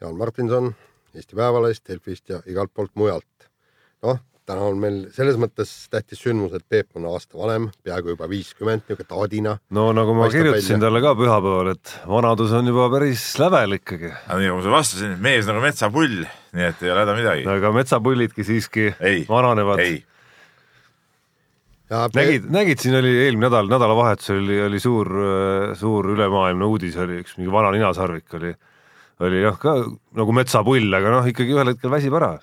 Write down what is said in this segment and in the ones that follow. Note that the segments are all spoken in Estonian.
Jaan Martinson Eesti Päevalehest, Delfist ja igalt poolt mujalt. noh, täna on meil selles mõttes tähtis sündmus, et Peep on aasta vanem, peaaegu juba viiskümmend, niisugune taadina. no nagu ma kirjutasin välja. talle ka pühapäeval, et vanadus on juba päris lävel ikkagi. aga nii nagu ma sulle vastasin, mees nagu metsapull, nii et ei ole häda midagi. aga metsapullidki siiski ei, vananevad. ei, ja nägid, nägid, siin oli eelmine nädal, nädalavahetusel oli, oli suur, suur ülemaailmne uudis oli üks mingi vana ninasarvik oli, oli jah ka nagu metsapull, aga noh, ikkagi ühel hetkel väsib ära.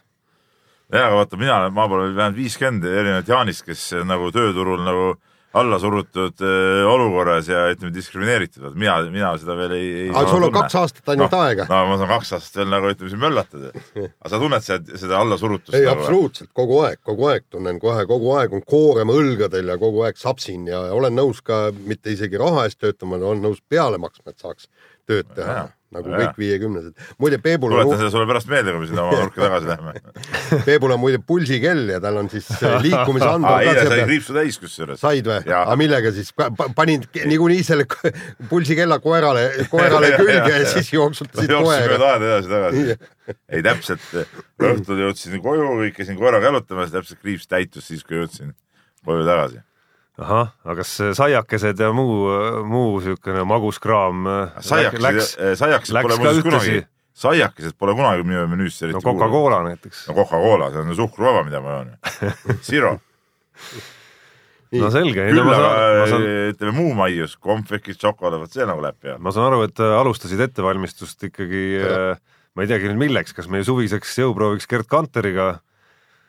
jaa, aga vaata, mina olen maa peal vähemalt viiskümmend erinevat Jaanist, kes nagu tööturul nagu alla surutud äh, olukorras ja ütleme diskrimineeritud, mina, mina seda veel ei, ei aga sul on kaks aastat ainult no, aega. no ma saan kaks aastat veel nagu ütleme siin möllatada. aga sa tunned seda, seda allasurutust ei, nagu, absoluutselt, kogu aeg, kogu aeg tunnen kohe, kogu aeg on koorem õlgadel ja kogu aeg sapsin ja olen nõus ka mitte isegi raha eest töötama, olen nõus peale maksma, et saaks tööd teha Jaa, nagu jaa. kõik viiekümnesed. muide, Peebul tuletan seda sulle pärast meelde, kui me sinna oma nurka tagasi läheme. Peebul on muide pulsikell ja tal on siis aa, liikumisandmed eile ka sai seal. kriipsu täis kusjuures. said või? Aga millega siis, panid niikuinii selle pulsikella koerale, koerale külge jaa, ja jaa. siis jooksutasid jooksin koera mööda. aeda edasi-tagasi. ei täpselt, õhtul jõudsin koju, käisin koeraga jalutamas, täpselt kriips täitus siis, kui jõudsin koju tagasi. ahah, aga kas saiakesed ja muu, muu niisugune maguskraam äh, saiakesed läks,, saiakesed läks pole ka muuseas ühtlasi kunagi, saiakesed pole kunagi minu menüüsse no Coca-Cola näiteks no Coca-Cola, see on suhkruvaba, mida ma joon. Zero. no selge, küll ma aga saan, saan, ütleme muu maius, kompvekid, šokolaad, vot see nagu läheb peale. ma saan aru, et äh, alustasid ettevalmistust ikkagi äh, ma ei teagi nüüd milleks, kas meie suviseks jõuprooviks Gerd Kanteriga,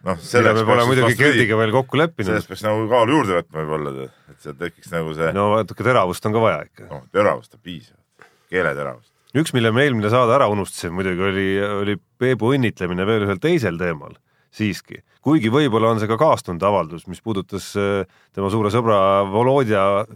noh, selleks me pole muidugi Gerdiga veel kokku leppinud sellest. peaks nagu kaalu juurde võtma võib-olla, et seal tekiks nagu see no natuke teravust on ka vaja ikka. noh, teravust on piisavalt, keeleteravust. üks, mille me eelmine saade ära unustasime muidugi oli, oli Peebu õnnitlemine veel ühel teisel teemal siiski, kuigi võib-olla on see ka kaastunde avaldus, mis puudutas äh, tema suure sõbra Volodja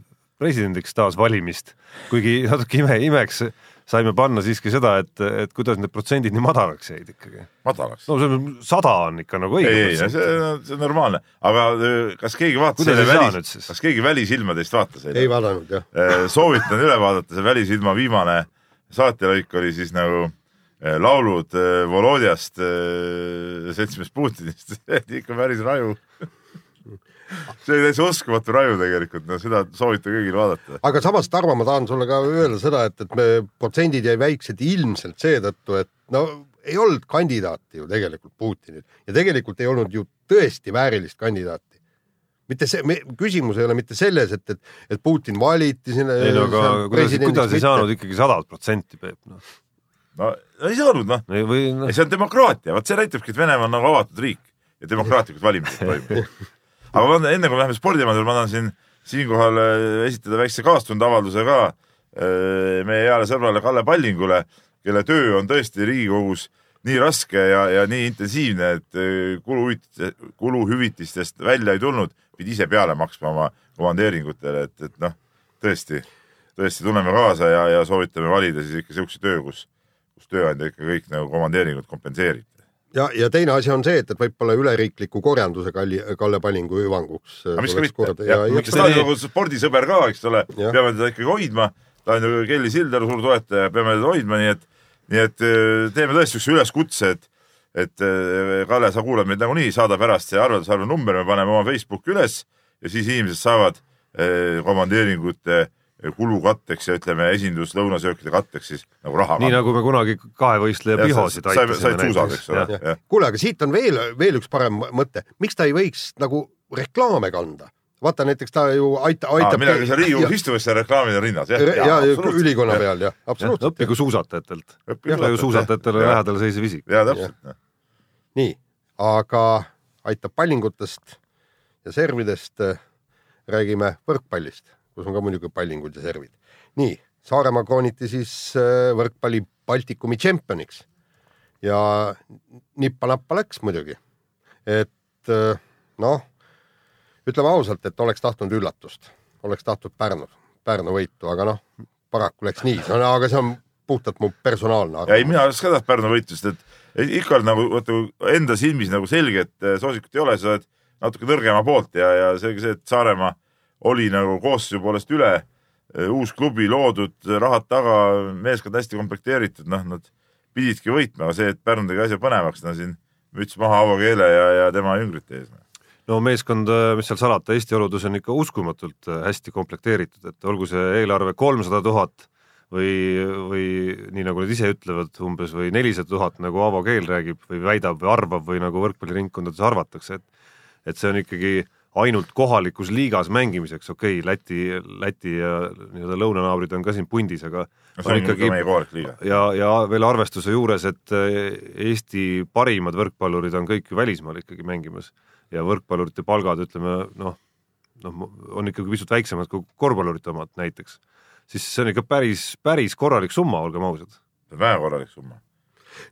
presidendiks taasvalimist, kuigi natuke ime, imeks saime panna siiski seda, et, et kuidas need protsendid nii madalaks jäid ikkagi. madalaks. no see on sada on ikka nagu ei, õige ei, see on, see on normaalne, aga öö, kas keegi vaatas selle ei välis nüüd siis?, kas keegi välisilmadest vaatas ei vaadanud jah. soovitan üle vaadata, see Välisilma viimane saatelõik oli siis nagu eh, laulud Volodjast, seltsimees Putinist, ikka päris raju. See oli täitsa uskumatu raju tegelikult, no seda soovitan kõigil vaadata. aga samas, Tarmo, ma tahan sulle ka öelda seda, et, et me protsendid jäi väiksed ilmselt seetõttu, et no ei olnud kandidaati ju tegelikult Putinil ja tegelikult ei olnud ju tõesti väärilist kandidaati. mitte see, küsimus ei ole mitte selles, et, et, et Putin valiti sinna. ei no aga kuidas, kuidas ei saanud ikkagi sadat protsenti, Peep, noh. no ei saanud noh, või noh ei, see on demokraatia, vot see näitabki, et Venemaa on nagu avatud riik ja demokraatlikud valimised toimuvad. aga ma enne kui me läheme spordimajandile, ma tahan siin siinkohal äh, esitada väikse kaastundeavalduse ka äh, meie heale sõbrale Kalle Pallingule, kelle töö on tõesti Riigikogus nii raske ja, ja nii intensiivne, et äh, kuluhüvitiste, kuluhüvitistest välja ei tulnud, pidi ise peale maksma oma komandeeringutele, et, et noh, tõesti, tõesti tunneme kaasa ja, ja soovitame valida siis ikka siukse töö, kus, kus tööandja ikka kõik nagu komandeeringud kompenseerib. ja, ja teine asi on see, et, et võib-olla üleriikliku korjanduse Kalli, Kalle Pallingu hüvanguks. aga miks ka mitte, ja, ja, miks ta on nagu spordisõber ka, eks ole, peame teda ikkagi hoidma, ta on ju Kelly Sildaru suur toetaja, peame teda hoidma, nii et, nii et eh, teeme tõesti siukse üleskutse, et et eh, Kalle, sa kuulad meid nagunii, saada pärast see arveldusarve number, me paneme oma Facebooki üles ja siis inimesed saavad eh, komandeeringute kulu katteks ja ütleme, esindus lõunasöökide katteks siis nagu raha. nii nagu me kunagi kahevõistleja pihosid jah. kuule, aga siit on veel, veel üks parem mõte, miks ta ei võiks nagu reklaame kanda? vaata näiteks ta ju aita-, aitab. millega seal Riigikogus istudes seal reklaamid on rinnas, jah. ja, ja, ja ülikonna peal jah, absoluutselt. õppigu suusatajatelt. Ta ju suusatajatele lähedal seisev isik. jaa, täpselt. nii, aga aitab pallingutest ja servidest räägime võrkpallist, kus on ka muidugi pallingud ja servid. nii, Saaremaa krooniti siis äh, võrkpalli Baltikumi tšempioniks ja nippa-nappa läks muidugi. et äh, noh, ütleme ausalt, et oleks tahtnud üllatust, oleks tahtnud Pärnu, Pärnu võitu, aga noh, paraku läks nii, aga see on puhtalt mu personaalne ja ei, arvamus. mina oleks ka tahtnud Pärnu võitu, sest et ikka on nagu vaata enda silmis nagu selge, et eh, soosikut ei ole, sa oled natuke nõrgema poolt ja, ja selge see, et Saaremaa oli nagu koosseisu poolest üle, uus klubi loodud, rahad taga, meeskond hästi komplekteeritud, noh, nad pididki võitma, aga see, et Pärnu tegi asja põnevaks, no siin müts maha Avo Keele ja, ja tema jüngrite ees. no meeskond, mis seal salata, Eesti oludes on ikka uskumatult äh, hästi komplekteeritud, et olgu see eelarve kolmsada tuhat või, või nii nagu nad ise ütlevad umbes või nelisada tuhat, nagu Aavo Keel räägib või väidab või arvab või nagu võrkpalliringkondades arvatakse, et et see on ikkagi ainult kohalikus liigas mängimiseks, okei okay,, Läti, Läti ja nii-öelda lõunanaabrid on ka siin pundis, aga no see on ikkagi meie kohalik liiga. ja, ja veel arvestuse juures, et eh, Eesti parimad võrkpallurid on kõik ju välismaal ikkagi mängimas ja võrkpallurite palgad, ütleme noh, noh, on ikkagi pisut väiksemad kui korvpallurite omad näiteks, siis see on ikka päris, päris korralik summa, olgem ausad. see on väga korralik summa.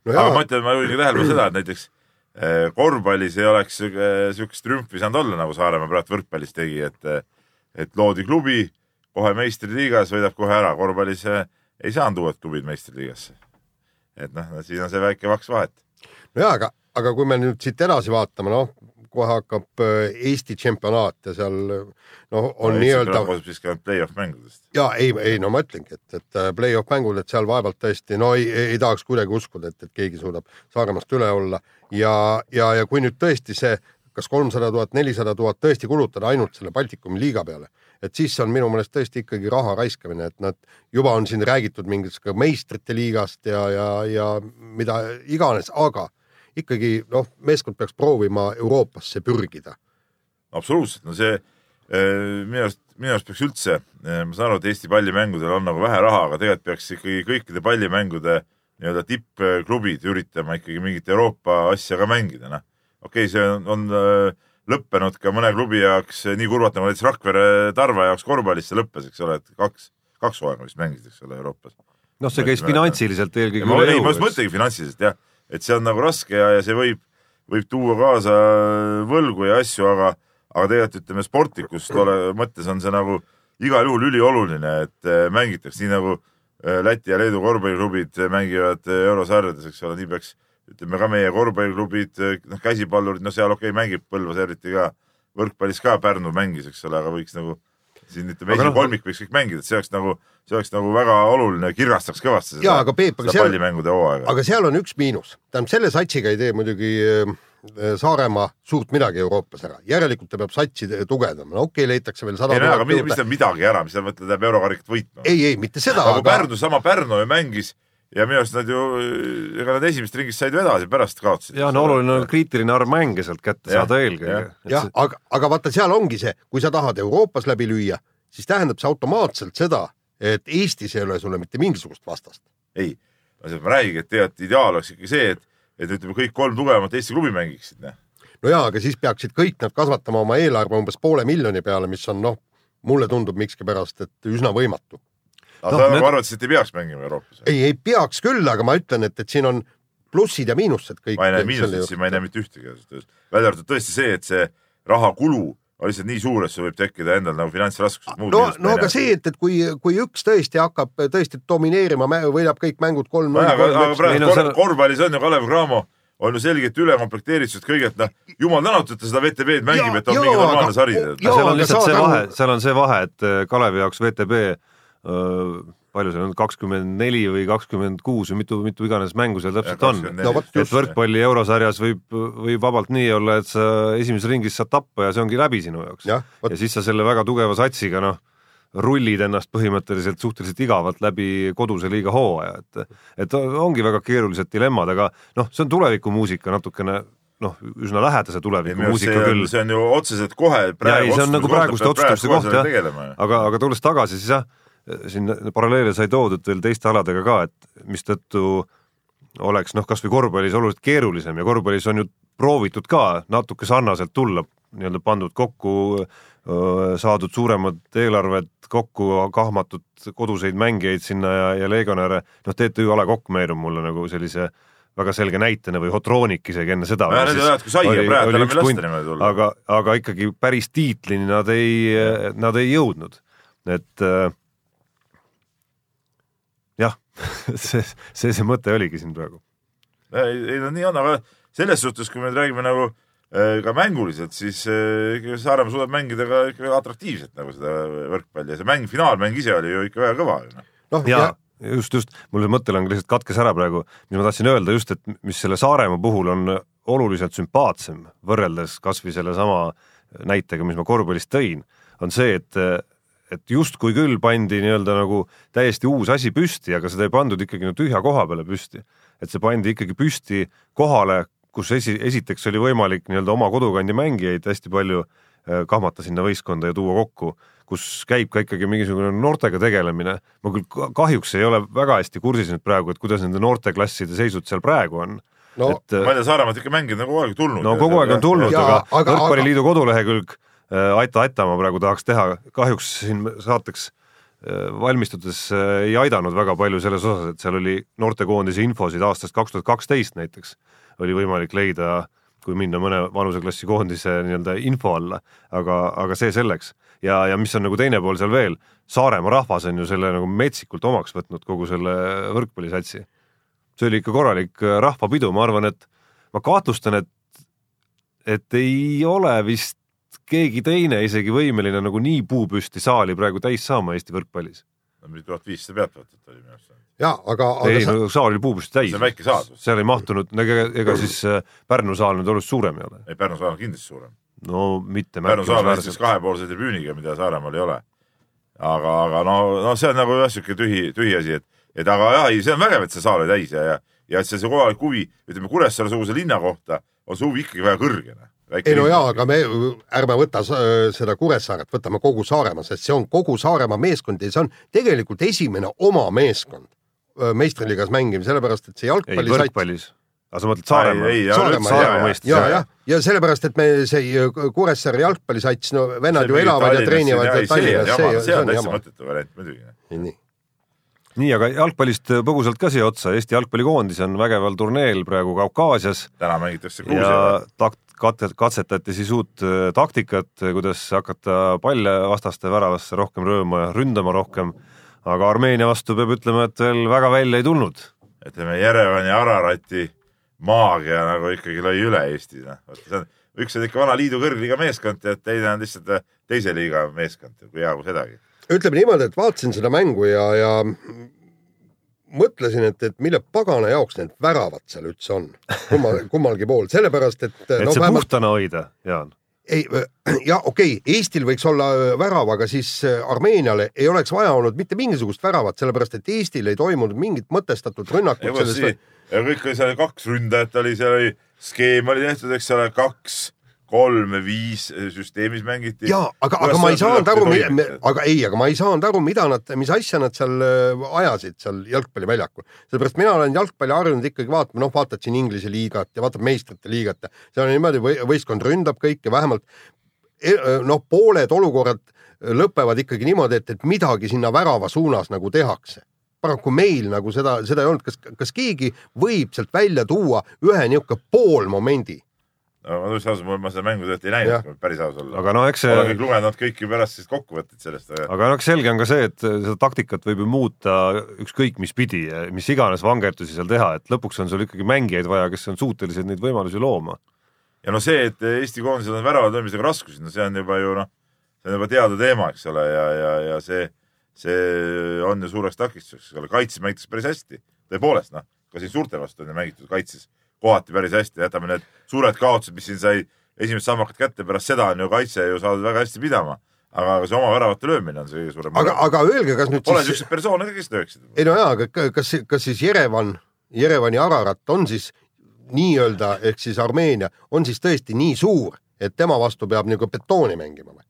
no aga ma jaa, ütlen, ma juhin tähelepanu seda, et näiteks korvpallis ei oleks sihuke- siukest trümfi saanud olla, nagu Saaremaa praegu võrkpallis tegi, et et loodi klubi kohe meistriliigas, võidab kohe ära, korvpallis ei saanud uued klubid meistriliigasse. et noh, siin on see väike vaks vahet. no jaa, aga, aga kui me nüüd siit edasi vaatame, noh, kohe hakkab äh, Eesti tšempionaat ja seal noh, on nii-öelda siis ka play-off mängudest. ja ei, ei no ma ütlengi, et, et äh, play-off mängud, et seal vaevalt tõesti no ei, ei, ei tahaks kuidagi uskuda, et, et keegi suudab Saaremaast üle olla ja, ja, ja kui nüüd tõesti see, kas kolmsada tuhat, nelisada tuhat tõesti kulutada ainult selle Baltikumi liiga peale, et siis on minu meelest tõesti ikkagi raha raiskamine, et nad juba on siin räägitud mingist ka meistrite liigast ja, ja, ja mida iganes, aga ikkagi noh, meeskond peaks proovima Euroopasse pürgida. absoluutselt, no see eh, minu arust, minu arust peaks üldse, ma saan aru, et Eesti pallimängudel on nagu vähe raha, aga tegelikult peaks ikkagi kõikide pallimängude nii-öelda tippklubid üritama ikkagi mingit Euroopa asja ka mängida, noh. okei okay,, see on, on äh, lõppenud ka mõne klubi jaoks nii kurvalt nagu näiteks Rakvere Tarva jaoks korvpallis see lõppes, eks ole, et kaks, kaks hooaega vist mängisid, eks ole, Euroopas. noh, see käis finantsiliselt eelkõige ei, ma just mõtlengi finantsiliselt jah, et see on nagu raske ja, ja see võib, võib tuua kaasa võlgu ja asju, aga, aga tegelikult ütleme sportlikust ole, mõttes on see nagu igal juhul ülioluline, et eh, mängitaks nii nagu eh, Läti ja Leedu korvpalliklubid mängivad eh, eurosarjades, eks ole, nii peaks ütleme ka meie korvpalliklubid, noh käsipallurid, no seal okei okay, mängib Põlvas eriti ka, võrkpallis ka Pärnu mängis, eks ole, aga võiks nagu siin ütleme, Aga noh- esikolmik võiks kõik mängida, et see oleks nagu, see oleks nagu väga oluline, kirgastaks kõvasti seda, aga Peep, aga seda pallimängude hooaega. aga seal on üks miinus, tähendab selle satsiga ei tee muidugi äh, Saaremaa suurt midagi Euroopas ära, järelikult ta peab satsi tugevdama, no okei okay,, leitakse veel sada ei no aga mis, mis tähendab midagi ära, mis sa mõtled, läheb eurokarikat võitma? ei, ei mitte seda, aga aga Pärnu, sama Pärnu ju mängis ja minu arust nad ju, ega nad esimesest ringist said ju edasi, pärast kaotasid. ja no oluline on kriitiline arv mänge sealt kätte Jah, saada eelkõige jah.. jah, aga, aga vaata, seal ongi see, kui sa tahad Euroopas läbi lüüa, siis tähendab see automaatselt seda, et Eestis ei ole sulle mitte mingisugust vastast. ei, ma räägigi, et tegelikult ideaal oleks ikkagi see, et, et ütleme, kõik kolm tugevamat Eesti klubi mängiksid, noh. no jaa, aga siis peaksid kõik nad kasvatama oma eelarve umbes poole miljoni peale, mis on noh, mulle tundub miskipärast, et üsna võimatu. Aga Noh, sa nagu arvad, et ei peaks mängima Euroopas? ei, ei peaks küll, aga ma ütlen, et, et siin on plussid ja miinused kõik. ma ei näe miinuseid siin, ma ei näe mitte ühtegi välja arvatud tõesti see, et see rahakulu on lihtsalt nii suur, et sul võib tekkida endal nagu finantsraskused. no, no aga see, et, et kui, kui üks tõesti hakkab tõesti domineerima, võidab kõik mängud kolm aga, aga Ei, praegu no kor seal- korvpallis on ju Kalev Cramo on ju selgelt ülekomplekteeritud kõigelt, noh, jumal tänatud, et ta seda VTV-d mängib, et on jaa, mingi normaalne sari. jaa, seal on lihtsalt see vahe, seal on see vahe, et äh, Kalevi jaoks VTB palju seal on, kakskümmend neli või kakskümmend kuus või mitu, mitu iganes mängu seal täpselt on. No et võrkpalli eurosarjas võib, võib vabalt nii olla, et sa esimeses ringis saad tappa ja see ongi läbi sinu jaoks. Vot. ja siis sa selle väga tugeva satsiga noh, rullid ennast põhimõtteliselt suhteliselt igavalt läbi koduse liiga hooaja, et et ongi väga keerulised dilemmad, aga noh, see on tulevikumuusika natukene noh, üsna lähedase tulevikumuusika küll see on ju otseselt kohe ja ei, see on nagu praeguste otsustuste koht jah, aga, aga tulles tagasi, siis jah, siin paralleele sai toodud veel teiste aladega ka, et mistõttu oleks noh, kasvõi korvpallis oluliselt keerulisem ja korvpallis on ju proovitud ka natuke sarnaselt tulla nii-öelda pandud kokku, saadud suuremad eelarved kokku, kahmatud koduseid mängijaid sinna ja, ja legionäre, noh, TTÜ A Le Coq meenub mulle nagu sellise väga selge näitena või Hotroonik isegi enne seda. Need ei ole head kui saia praegu, tal on veel lasta niimoodi tulla. aga, aga ikkagi päris tiitlini nad ei, nad ei jõudnud, et äh, jah see, see, see mõte oligi siin praegu. ei, ei no nii on, aga selles suhtes, kui me nüüd räägime nagu äh, ka mänguliselt, siis äh, Saaremaa suudab mängida ka ikka atraktiivselt nagu seda võrkpalli ja see mäng, finaalmäng ise oli ju ikka väga kõva. noh, ja, ja just, just, mul see mõttelang lihtsalt katkes ära praegu, mis ma tahtsin öelda just, et mis selle Saaremaa puhul on oluliselt sümpaatsem võrreldes kasvõi sellesama näitega, mis ma korvpallist tõin, on see, et et justkui küll pandi nii-öelda nagu täiesti uus asi püsti, aga seda ei pandud ikkagi nagu tühja koha peale püsti. et see pandi ikkagi püsti kohale, kus esi, esiteks oli võimalik nii-öelda oma kodukandi mängijaid hästi palju eh, kahmata sinna võistkonda ja tuua kokku kus käib ka ikkagi mingisugune noortega tegelemine. ma küll kahjuks ei ole väga hästi kursis nüüd praegu, et kuidas nende noorteklasside seisud seal praegu on no et, ma ei tea, Saaremaalt ikka mängida on kogu aeg tulnud. no kogu aeg on tulnud, aga, aga Võrkpalliliidu kodulehekülg äh, Aita Aita ma praegu tahaks teha, kahjuks siin saateks äh, valmistudes äh, ei aidanud väga palju selles osas, et seal oli noortekoondise infosid aastast kaks tuhat kaksteist näiteks. Oli võimalik leida, kui minna mõne vanuseklassi koondise nii-öelda info alla, aga, aga see selleks. Ja, ja mis on nagu teine pool seal veel, Saaremaa rahvas on ju selle nagu metsikult omaks võtnud, kogu selle võrkpallisatsi. see oli ikka korralik äh, rahvapidu, ma arvan, et ma kahtlustan, et, et ei ole vist keegi teine isegi võimeline nagu nii puupüsti saali praegu täis saama Eesti võrkpallis. no mingi tuhat viissada pealtvaatajat oli minu arust. ja aga, aga. ei sa... no saal oli puupüsti täis. see on väike saal. seal ei mahtunud, ega, ega siis äh, Pärnu saal nüüd oluliselt suurem ei ole. ei, Pärnu saal on kindlasti suurem no mitte Pärnu saal on siis kahepoolse tribüüniga, mida Saaremaal ei ole. aga, aga no, no see on nagu jah, sihuke tühi, tühi asi, et, et aga jah, ei, see on vägev, et see saal oli täis ja, ja, ja et see, see kohalik huvi, ütleme Kuressaare-suguse linna kohta on see huvi ikkagi väga kõrge. Ei no jaa, aga me ärme võta seda Kuressaaret, võtame kogu Saaremaa, sest see on kogu Saaremaa meeskond ja see on tegelikult esimene oma meeskond meistriliigas mängima, sellepärast et see jalgpalli ei, võrkpallis aga sa mõtled Saaremaa? Saaremaa, Saaremaa mõistes. ja, ja, ja sellepärast, et me see Kuressaare jalgpallisats, no vennad ju elavad ja treenivad Tallinnas. see on täitsa mõttetu variant muidugi. nii nii, aga jalgpallist põgusalt ka siia otsa, Eesti jalgpallikoondis on vägeval turneel praegu Kaukaasias. täna mängitakse Gruusiaga. Ja takt-, kat-, katsetati siis uut äh, taktikat, kuidas hakata palle vastaste väravasse rohkem rööma ja ründama rohkem. aga Armeenia vastu peab ütlema, et veel väga välja ei tulnud. ütleme Jerevani Ararati maagia nagu ikkagi lõi üle Eesti, noh, see on, üks on ikka vana liidu kõrgliiga meeskond ja teine on lihtsalt äh, teise liiga meeskond, kui hea kui sedagi. ütleme niimoodi, et vaatasin seda mängu ja, ja mõtlesin, et, et mille pagana jaoks need väravad seal üldse on, kummal, kummalgi pool, sellepärast et. et no, see vähemalt... puhtana hoida, Jaan ei, ja okei okay,, Eestil võiks olla äh, värav, aga siis äh, Armeeniale ei oleks vaja olnud mitte mingisugust väravat, sellepärast et Eestil ei toimunud mingit mõtestatud rünnakut. ja kõik oli seal kaks ründajat oli, seal oli skeem oli tehtud, eks ole, kaks kolm, viis süsteemis mängiti. ja aga, aga ma ei saanud aru, aga ei, aga ma ei saanud aru, mida nad, mis asja nad seal äh, ajasid seal jalgpalliväljakul. sellepärast mina olen jalgpalli harjunud ikkagi vaatama, noh, vaatad siin Inglise liigat ja vaatad meistrite liigat ja seal on niimoodi, võistkond ründab kõike, vähemalt e, noh, pooled olukorrad lõpevad ikkagi niimoodi, et, et midagi sinna värava suunas nagu tehakse paraku meil nagu seda, seda ei olnud, kas, kas keegi võib sealt välja tuua ühe niisugune poolmomendi no ma ausalt, ma seda mängu tegelikult ei näinud, kui päris aus olla. aga no eks see. olen kõik lugenud kõiki pärast siis kokkuvõtteid sellest, aga. aga no eks selge on ka see, et seda taktikat võib ju muuta ükskõik mis pidi, mis iganes vangerdusi seal teha, et lõpuks on sul ikkagi mängijaid vaja, kes on suutelised neid võimalusi looma. ja no see, et Eesti koondisel on värava tõmbamisega raskusi, no see on juba ju noh, see on juba teada teema, eks ole, ja, ja, ja see, see on ju suureks takistuseks, eks ole, kaitses mängitakse päris hästi, tõepoolest noh, ka siin suurte vastu on ju mängitud kaitses kohati päris hästi, jätame need suured kaotused, mis siin sai esimesed sammakad kätte, pärast seda on ju kaitse ju saadud väga hästi pidama aga see oma väravate löömine on see kõige suurem. aga, aga öelge, kas nüüd Pole siis. Pole niisuguseid persoone kes lööksid. ei no jaa, aga kas, kas siis Jerevan, Jerevani Ararat on siis nii-öelda ehk siis Armeenia on siis tõesti nii suur, et tema vastu peab nagu betooni mängima või?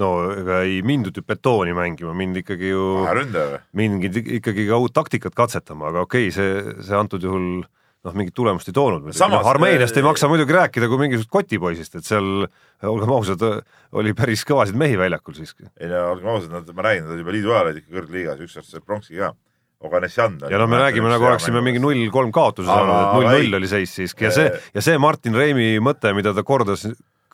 no ega ei mindud ju betooni mängima, mind ikkagi ju, mingid ikkagi ka uut taktikat katsetama, aga okei okay,, see, see antud juhul noh, mingit tulemust ei toonud. Samas, Armeeniast ei äh, maksa muidugi rääkida kui mingisugusest kotipoisist, et seal olgem ausad, oli päris kõvasid mehi väljakul siiski. ei no olgem ausad, nad, ma räägin, nad juba liidu ajal olid ikka kõrgliigas, ükskord sai pronksi ka. Oganesjan. ja no me räägime nagu oleksime mingi null kolm kaotuse saanud, et aga null ei. null oli seis siiski ja see ja see Martin Reimi mõte, mida ta kordas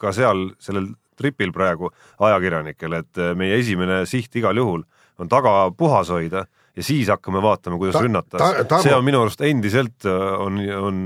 ka seal sellel tripil praegu ajakirjanikele, et meie esimene siht igal juhul on taga puhas hoida ja siis hakkame vaatama, kuidas Ta- rünnata ta-. Tarmo- see on minu arust endiselt eh, on, on,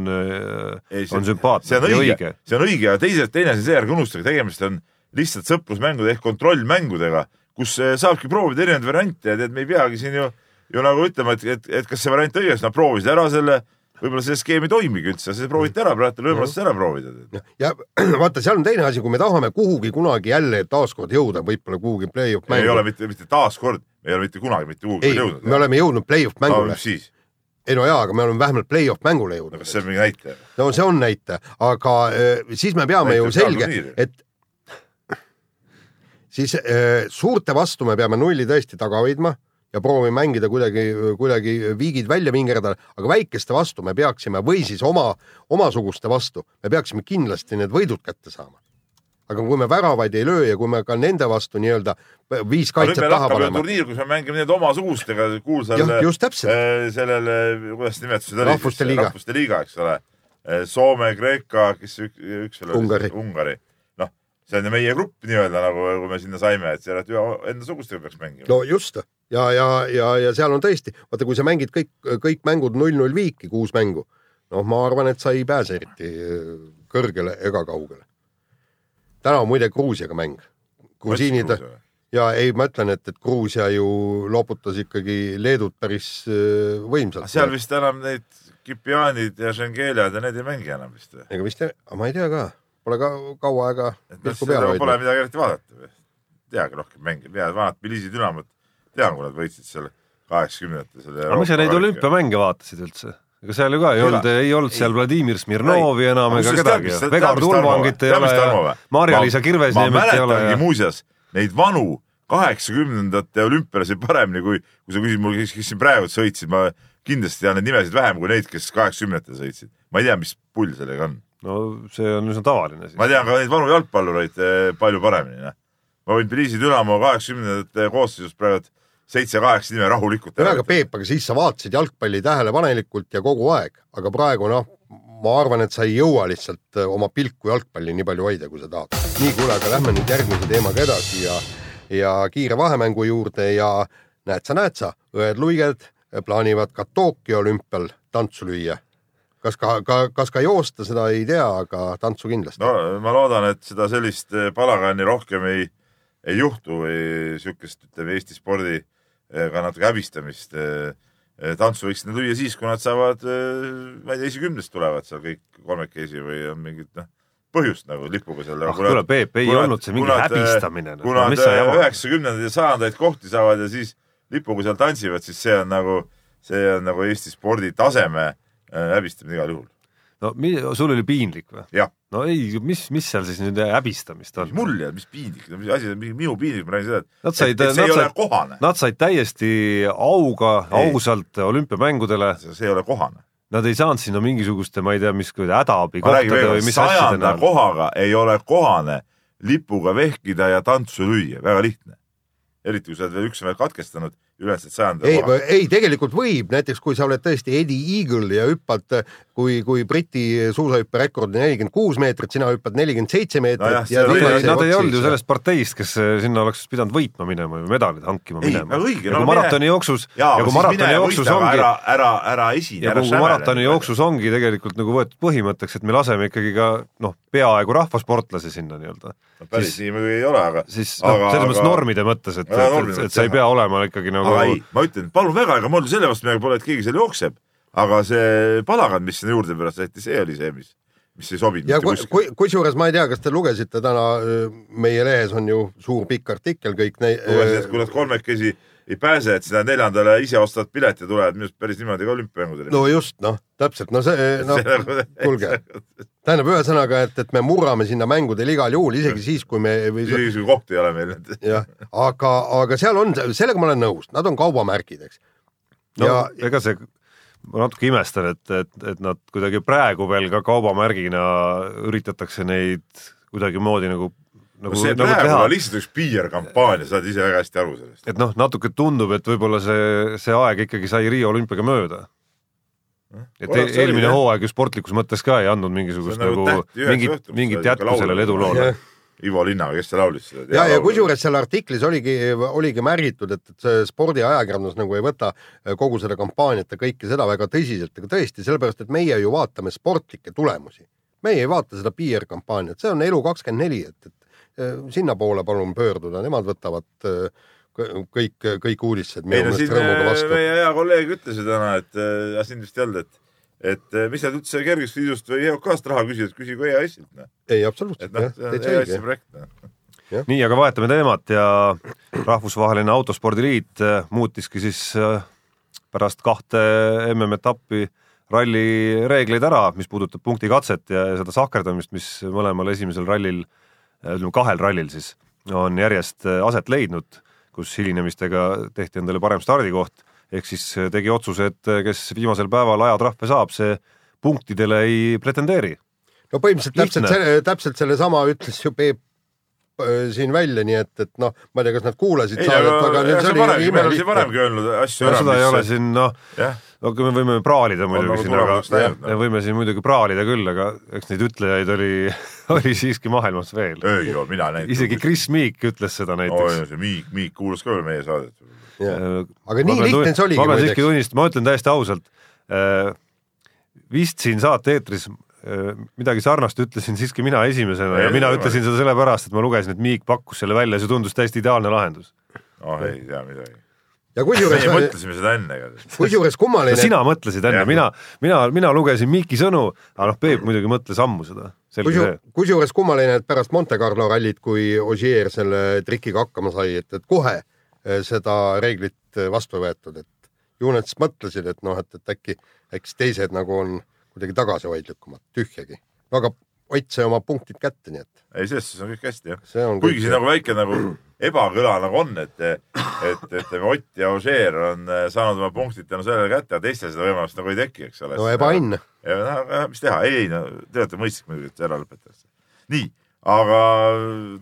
on sümpaatne see on ja õige, õige. see on õige ja teised, teine asi, see ärge unustage, tegemist on lihtsalt sõprusmängude ehk kontrollmängudega, kus eh, saabki proovida erinevaid variante ja tead, me ei peagi siin ju, ju nagu ütlema, et, et, et kas see variant õiges, nad proovisid ära selle, võib-olla see skeem ei toimigi üldse, see prooviti ära, praegu on võimalus ära proovida. ja vaata, seal on teine asi, kui me tahame kuhugi kunagi jälle taaskord jõuda, võib-olla kuhugi play-off ei ole mängu. mitte, mitte taaskord, ei ole mitte kunagi mitte kuhugi ei, jõudnud. me oleme jõudnud play-off no mängule siis, ei no jaa, aga me oleme vähemalt play-off mängule no jõudnud kas. see on mingi näitaja? no see on näitaja, aga äh, siis me peame ju Näitab selge et siis äh, suurte vastu me peame nulli tõesti taga hoidma ja proovime mängida kuidagi, kuidagi viigid välja vingerdada, aga väikeste vastu me peaksime või siis oma, omasuguste vastu, me peaksime kindlasti need võidud kätte saama. aga kui me väravaid ei löö ja kui me ka nende vastu nii-öelda viis kaitset taha paneme, turniir, kus me mängime need omasugustega kuulsal just täpselt, äh, sellele, kuidas nimetused olid? Rahvuste liiga. rahvuste liiga, eks ole. Soome, Kreeka, kes üks, üks veel oli Ungari.? Noh, see on ju meie grupp nii-öelda nagu, kui me sinna saime, et seal endasugustega peaks mängima no just ja, ja, ja, ja seal on tõesti, vaata, kui sa mängid kõik, kõik mängud null-null viiki, kuus mängu, noh, ma arvan, et sa ei pääse eriti äh, kõrgele ega kaugele. täna on muide Gruusiaga mäng. grusiinid ja ei, ma ütlen, et, et Gruusia ju loputas ikkagi Leedut päris äh, võimsalt. seal vist enam neid Kipianid ja Šengeljad ja need ei mängi enam vist või? ega vist, ma ei tea ka, pole ka kaua aega pole midagi eriti vaadata või? teagi rohkem mänge, tead vanad Tbilisi Dünamot, tean, kui nad võitsid seal kaheksakümnendatel. aga miks sa neid olümpiamänge vaatasid üldse? ega seal ju ka ei olnud, ei olnud seal Vladimir Smirnovi enam ega kedagi. Vegard Ulvangit ei ole ja Marja-Liisa Kirvesniemit ei ole muuseas neid vanu kaheksakümnendate olümpialasi paremini kui, kui sa küsid mul, kes, siin praegu sõitsid, ma kindlasti tean neid nimesid vähem kui neid, kes kaheksakümnendatel sõitsid. ma ei tea, mis pull sellega on. no see on üsna tavaline siis. ma tean ka neid vanu jalgpallureid eh, palju paremini, noh. ma võin Tbilisi Dünamo kaheksakümnendate koosseisust praegu seitse-kaheksa nime rahulikult no aga Peep, aga siis sa vaatasid jalgpalli tähelepanelikult ja kogu aeg, aga praegu noh, ma arvan, et sa ei jõua lihtsalt äh, oma pilku jalgpalli nii palju hoida, kui sa tahad. nii, kuule, aga lähme nüüd järgmise teemaga edasi ja, ja kiire vahemängu juurde ja näed sa, näed sa, õed Luiged plaanivad ka Tokyo olümpial tantsu lüüa. kas ka, ka, kas ka joosta, seda ei tea, aga tantsu kindlasti no.. ma loodan, et seda sellist eh, palagani rohkem ei, ei juhtu või siukest, ütleme Eesti spordi ka natuke häbistamist. tantsu võiks nad lüüa siis, kui nad saavad, ma ei tea, esikümnest tulevad seal kõik kolmekesi või on mingid noh, põhjust nagu lipuga seal. ah kuule, Peep, ei kuna- olnud see mingi kuna nad, häbistamine. kui nad üheksakümnendaid ja sajandaid kohti saavad ja siis lipuga seal tantsivad, siis see on nagu, see on nagu Eesti spordi taseme äh, häbistamine igal juhul. No mi- sul oli piinlik või? no ei, mis, mis seal siis nüüd häbistamist on? mul ei ole, mis piinlik, mis asi, minu piinlik, ma räägin seda, Nad et, said- et see nad ei ole said- kohane. Nad said täiesti auga, ausalt olümpiamängudele, see ei ole kohane. nad ei saanud sinna mingisuguste, ma ei tea, mis hädaabi kohtade või mis asjade sajanda näol. kohaga ei ole kohane lipuga vehkida ja tantsu lüüa, väga lihtne. eriti kui sa oled veel üks veel katkestanud, ülejäänud sajanda ei kohaga., ei tegelikult võib, näiteks kui sa oled tõesti Eddie Eagle ja hüppad, kui, kui Briti suusahüppe rekord on nelikümmend kuus meetrit, sina hüppad nelikümmend seitse meetrit ja viimase Nad ei olnud ju sellest parteist, kes eh, sinna oleks pidanud võitma minema või medalid hankima Ei, minema. ja no kui mine- maratoni jooksus jaa, ja aga kui maratoni jooksus ongi ära, ära, ära esine, ja ära kui maratoni jooksus ongi tegelikult nagu võetud põhimõtteks, et me laseme ikkagi ka noh, peaaegu rahvasportlasi sinna nii-öelda, päris siis- nii muidugi ei ole, aga siis noh, selles mõttes normide mõttes, et, et, et, et sa ei pea olema ikkagi nagu aga ei, ma ütlen, palun väga, ega mul selle vastu midagi pole, et keegi seal jookseb, aga see palagan, mis sinna juurde pärast võeti, see oli see, mis, mis ei sobinud mitte kui, kuskile. kui, kusjuures ma ei tea, kas te lugesite täna, meie lehes on ju suur pikk artikkel kõik lugesin, et kui ne-. nad kolmekesi ei pääse, et seda neljandale ise ostad pileti ja tulevad minu arust päris niimoodi ka olümpiamängudele. no just, noh, täpselt, no see, noh, kuulge. tähendab ühesõnaga, et, et me murrame sinna mängudele igal juhul, isegi siis, kui me või isegi kui kohti ei ole meil. jah, aga, aga seal on, sellega ma olen nõus, nad on kaubamärgid, eks. no ja ega see, ma natuke imestan, et, et, et nad kuidagi praegu veel ka kaubamärgina üritatakse neid kuidagimoodi nagu, nagu no see nagu praegu teha on lihtsalt üks PR-kampaania, sa saad ise väga hästi aru sellest. et noh, natuke tundub, et võib-olla see, see aeg ikkagi sai Riia olümpiaga mööda. et oli, eelmine jah. hooaeg ju sportlikus mõttes ka ei andnud mingisugust nagu nagu tähti mingit õhtul,, mingit jätku sellele eduloole. Ivo Linnamäe, kes see laulis seda? ja, ja kusjuures seal artiklis oligi, oligi märgitud, et, et see spordiajakirjandus nagu ei võta kogu seda kampaaniat ja kõike seda väga tõsiselt, aga tõesti, sellepärast et meie ju vaatame sportlikke tulemusi. meie ei vaata seda PR-kampaaniat, see on Elu24, et, et sinnapoole palun pöörduda, nemad võtavad kõ- kõik, kõik uudised ei no siin äh, vastu. meie hea kolleeg ütles ju täna, et äh, sind vist ei olnud, et et äh, mis sa üldse kergejõustikliidust või EOK-st raha küsid, küsigu EAS-ilt, noh. ei, absoluutselt, noh jah, täitsa õige. projekt, noh. nii, aga vahetame teemat ja Rahvusvaheline Autospordiliit äh, muutiski siis äh, pärast kahte MM-etappi ralli reegleid ära, mis puudutab punktikatset ja, ja seda sahkerdamist, mis mõlemal esimesel rallil, ütleme kahel rallil siis, on järjest äh, aset leidnud, kus hilinemistega tehti endale parem stardikoht, ehk siis äh, tegi otsuse, et äh, kes viimasel päeval ajatrahve saab, see punktidele ei pretendeeri. no põhimõtteliselt täpselt Lihtne. selle, täpselt sellesama ütles ju Peep siin välja, nii et, et noh, ma ei tea, kas nad kuulasid ei, aga aga nüüd see see on oli varemgi, me oleme siin varemgi öelnud asju no seda ei ole mis siin noh, jah, no me võime praalida muidugi siin, aga me võime siin muidugi praalida küll, aga eks neid ütlejaid oli, oli siiski maailmas veel. ei ole mina näinud. isegi Chris Meek ütles seda näiteks. see Miik, Miik kuulas ka veel meie saadet. aga nii lihtne see oligi ma pean siiski tunnistama, ma ütlen täiesti ausalt, vist siin saate-eetris äh, midagi sarnast ütlesin siiski mina esimesena ja Ei, mina ei, ütlesin seda sellepärast, et ma lugesin, et Meek pakkus selle välja, see tundus täiesti ideaalne lahendus. oh ei tea midagi. Ja kusjuures meie, mõtlesime seda enne kusjuures no kummaline, sina mõtlesid enne, mina, mina, mina lugesin Meeki sõnu, aga noh, Peep muidugi mõtles ammu seda, see. kusjuures kummaline, et pärast Monte Carlo rallit, kui Ogier selle trikiga hakkama sai, et, et kohe eh, seda reeglit eh, vastu ei võetud, et ju nad siis mõtlesid, et noh, et, et äkki, äkki teised nagu on kuidagi tagasihoidlikumad, tühjagi. no aga Ott sai oma punktid kätte, nii et ei, selles suhtes on kõik hästi jah. kuigi siin nagu väike nagu ebakõla nagu on, et, et ütleme, Ott ja Ožeer on äh, saanud oma punktid tänu sellele kätte, aga teistel seda võimalust nagu ei teki, eks ole. no ebaõnn. ja aga mis teha, ei, no te olete mõistlik muidugi, et see ära lõpetatakse. nii, aga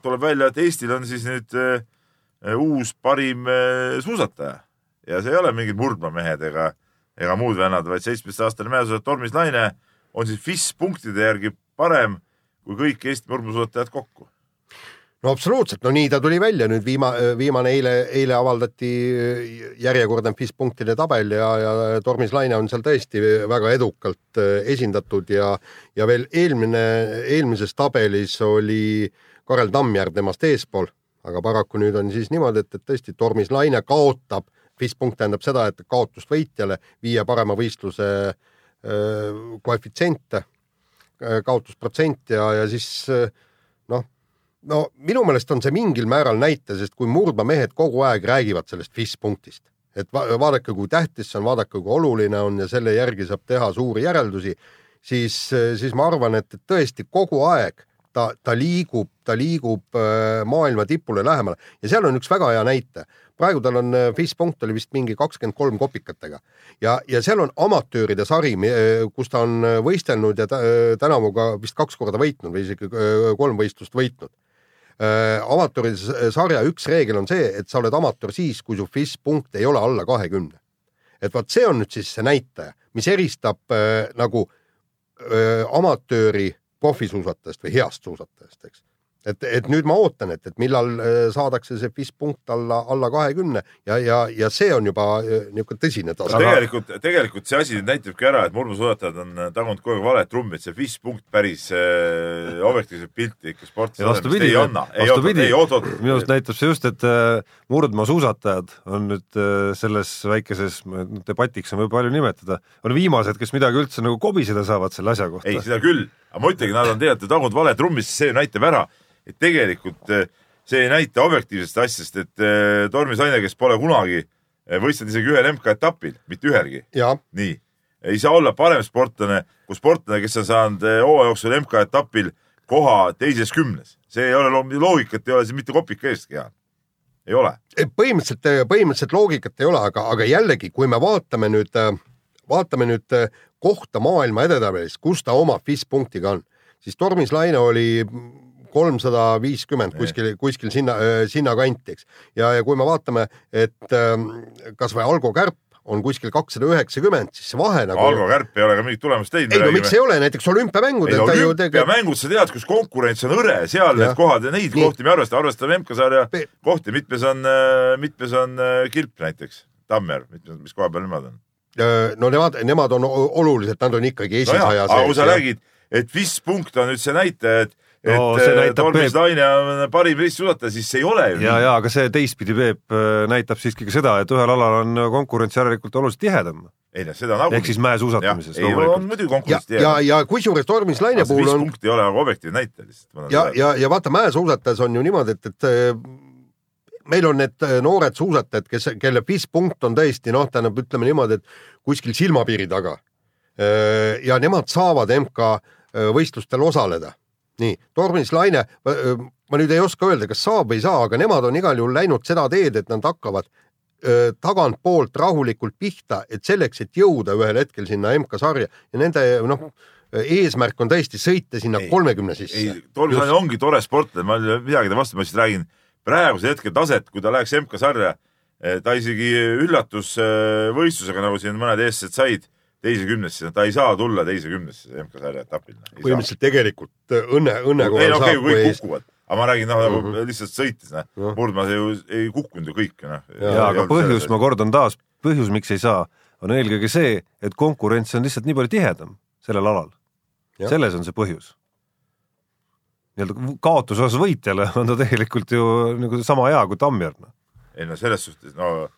tuleb välja, et Eestil on siis nüüd äh, uus parim äh, suusataja ja see ei ole mingid murdmamehed ega, ega muud vennad, vaid seitsmeteistaastane meesuusataja Tormis Laine on siis FIS punktide järgi parem kui kõik Eesti murdmaasuusatajad kokku. no absoluutselt, no nii ta tuli välja. Nüüd viima-, viimane eile, eile avaldati järjekordne FIS punktide tabel ja, ja Tormis Laine on seal tõesti väga edukalt eh, esindatud ja, ja veel eelmine, eelmises tabelis oli Karel Tammjärv temast eespool, aga paraku nüüd on siis niimoodi, et, et tõesti Tormis Laine kaotab, FIS punkt tähendab seda, et kaotust võitjale, viie parema võistluse eh, koefitsiente, kaotusprotsent ja, ja siis eh, noh, no minu meelest on see mingil määral näite, sest kui murdmamehed kogu aeg räägivad sellest FIS punktist, et va vaadake, kui tähtis see on, vaadake, kui oluline on ja selle järgi saab teha suuri järeldusi, siis, siis ma arvan, et tõesti kogu aeg ta, ta liigub, ta liigub äh, maailma tipule lähemale ja seal on üks väga hea näite. praegu tal on äh, punkt oli vist mingi kakskümmend kolm kopikatega ja, ja seal on amatööride sari, kus ta on äh, võistelnud ja ta, äh, tänavu ka vist kaks korda võitnud või isegi äh, kolm võistlust võitnud äh, amatööride sarja üks reegel on see, et sa oled amatöör siis, kui su FIS punkt ei ole alla kahekümne. et vot see on nüüd siis see näitaja, mis eristab äh, nagu äh, amatööri profisuusatajast või heast suusatajast, eks. et, et nüüd ma ootan, et, et millal äh, saadakse see FIS punkt alla, alla kahekümne. Ja, ja, ja see on juba äh, niisugune tõsine tase. tegelikult, tegelikult see asi näitabki ära, et murdmaasuusatajad on äh, tagunud kogu aeg valet trummi, et see FIS punkt päris äh, objektiivset pilti ikka vastupidi ei, anna. vastupidi. minu arust näitab see just, et äh, murdmaasuusatajad on nüüd äh, selles väikeses debatiks on võib palju nimetada, on viimased, kes midagi üldse nagu kobiseda saavad selle asja kohta. Ei, seda küll, aga ma ütlengi, nad on tegelikult tagunud vale trummi, sest see ju näitab ära, et tegelikult eh, see ei näita objektiivsest asjast, et eh, Tormis Laine, kes pole kunagi eh, võistelnud isegi ühel MK-etapil, mitte ühelgi, nii, ei saa olla parem sportlane kui sportlane, kes on saanud hooaja jooksul MK-etapil koha teises kümnes. see ei ole lo- loogikat, ei ole siin mitte kopika eestki hea. ei ole. põhimõtteliselt, põhimõtteliselt loogikat ei ole, aga, aga jällegi, kui me vaatame nüüd, vaatame nüüd kohta maailma edetabelis, kus ta oma FIS punktiga on, siis Tormis Laine oli kolmsada viiskümmend kuskil, kuskil sinna, sinnakanti, eks. ja, ja kui me vaatame, et ähm, kasvõi Algo Kärp on kuskil kakssada üheksakümmend, siis see vahe nagu. Algo Kärp ei ole ka mingit tulemust teinud. ei no miks ei ole, näiteks no olümpiamängud, sa tead, kus konkurents on hõre, seal ja. need kohad ja neid Nii. kohti me arvestame, arvestame MK-sarja Pe... kohti, mitmes on, mitmes on Kilp näiteks, Tammer, mitmes, mis koha peal nemad on? no nemad, nemad on oluliselt, nad on ikkagi esisaja no. aga kui sa räägid, et mis punkt on nüüd see näitaja, et et no, äh, Tormis Laine on parim ristisulataja, siis see ei ole ju ja, ja aga see teistpidi, Peep, äh, näitab siiski ka seda, et ühel alal on konkurents järelikult oluliselt tihedam. ei noh, seda nagu ehk siis mäesuusatamises. ei, on muidugi konkurents tihedam. ja, ja, ja kusjuures Tormis Laine puhul on. punkt ei ole aga objektiivne näitaja lihtsalt. ja, ja, ja vaata, mäesuusatajas on ju niimoodi, et, et äh, meil on need noored suusatajad, kes, kelle FIS punkt on tõesti noh, tähendab, ütleme niimoodi, et kuskil silmapiiri taga. ja nemad saavad MK võistlustel osaleda nii, Tormis Laine, ma nüüd ei oska öelda, kas saab või ei saa, aga nemad on igal juhul läinud seda teed, et nad hakkavad öö, tagantpoolt rahulikult pihta, et selleks, et jõuda ühel hetkel sinna MK-sarja ja nende noh, eesmärk on tõesti sõita sinna kolmekümne sisse. ei, Tormis Laine ongi tore sportlane, ma ei midagi ta vastu, ma lihtsalt räägin praeguse hetke taset, kui ta läheks MK-sarja, ta isegi üllatusvõistlusega, nagu siin mõned eestlased said teise kümnesse, ta ei saa tulla teise kümnesse MK-sarja etapil. põhimõtteliselt tegelikult äh, õnne, õnne korral ei, no, okay, saab. kõik ees... kukuvad, aga ma räägin noh nagu mm -hmm. lihtsalt sõites, noh, murdmaas ju ei kukkunud ju kõik, noh. ja, aga põhjus, ma kordan taas, põhjus, miks ei saa, on eelkõige see, et konkurents on lihtsalt nii palju tihedam sellel alal. selles on see põhjus. nii-öelda kaotuse osas võitjale on ta tegelikult ju nagu sama hea kui Tammjärv. Noh. ei no selles suhtes, no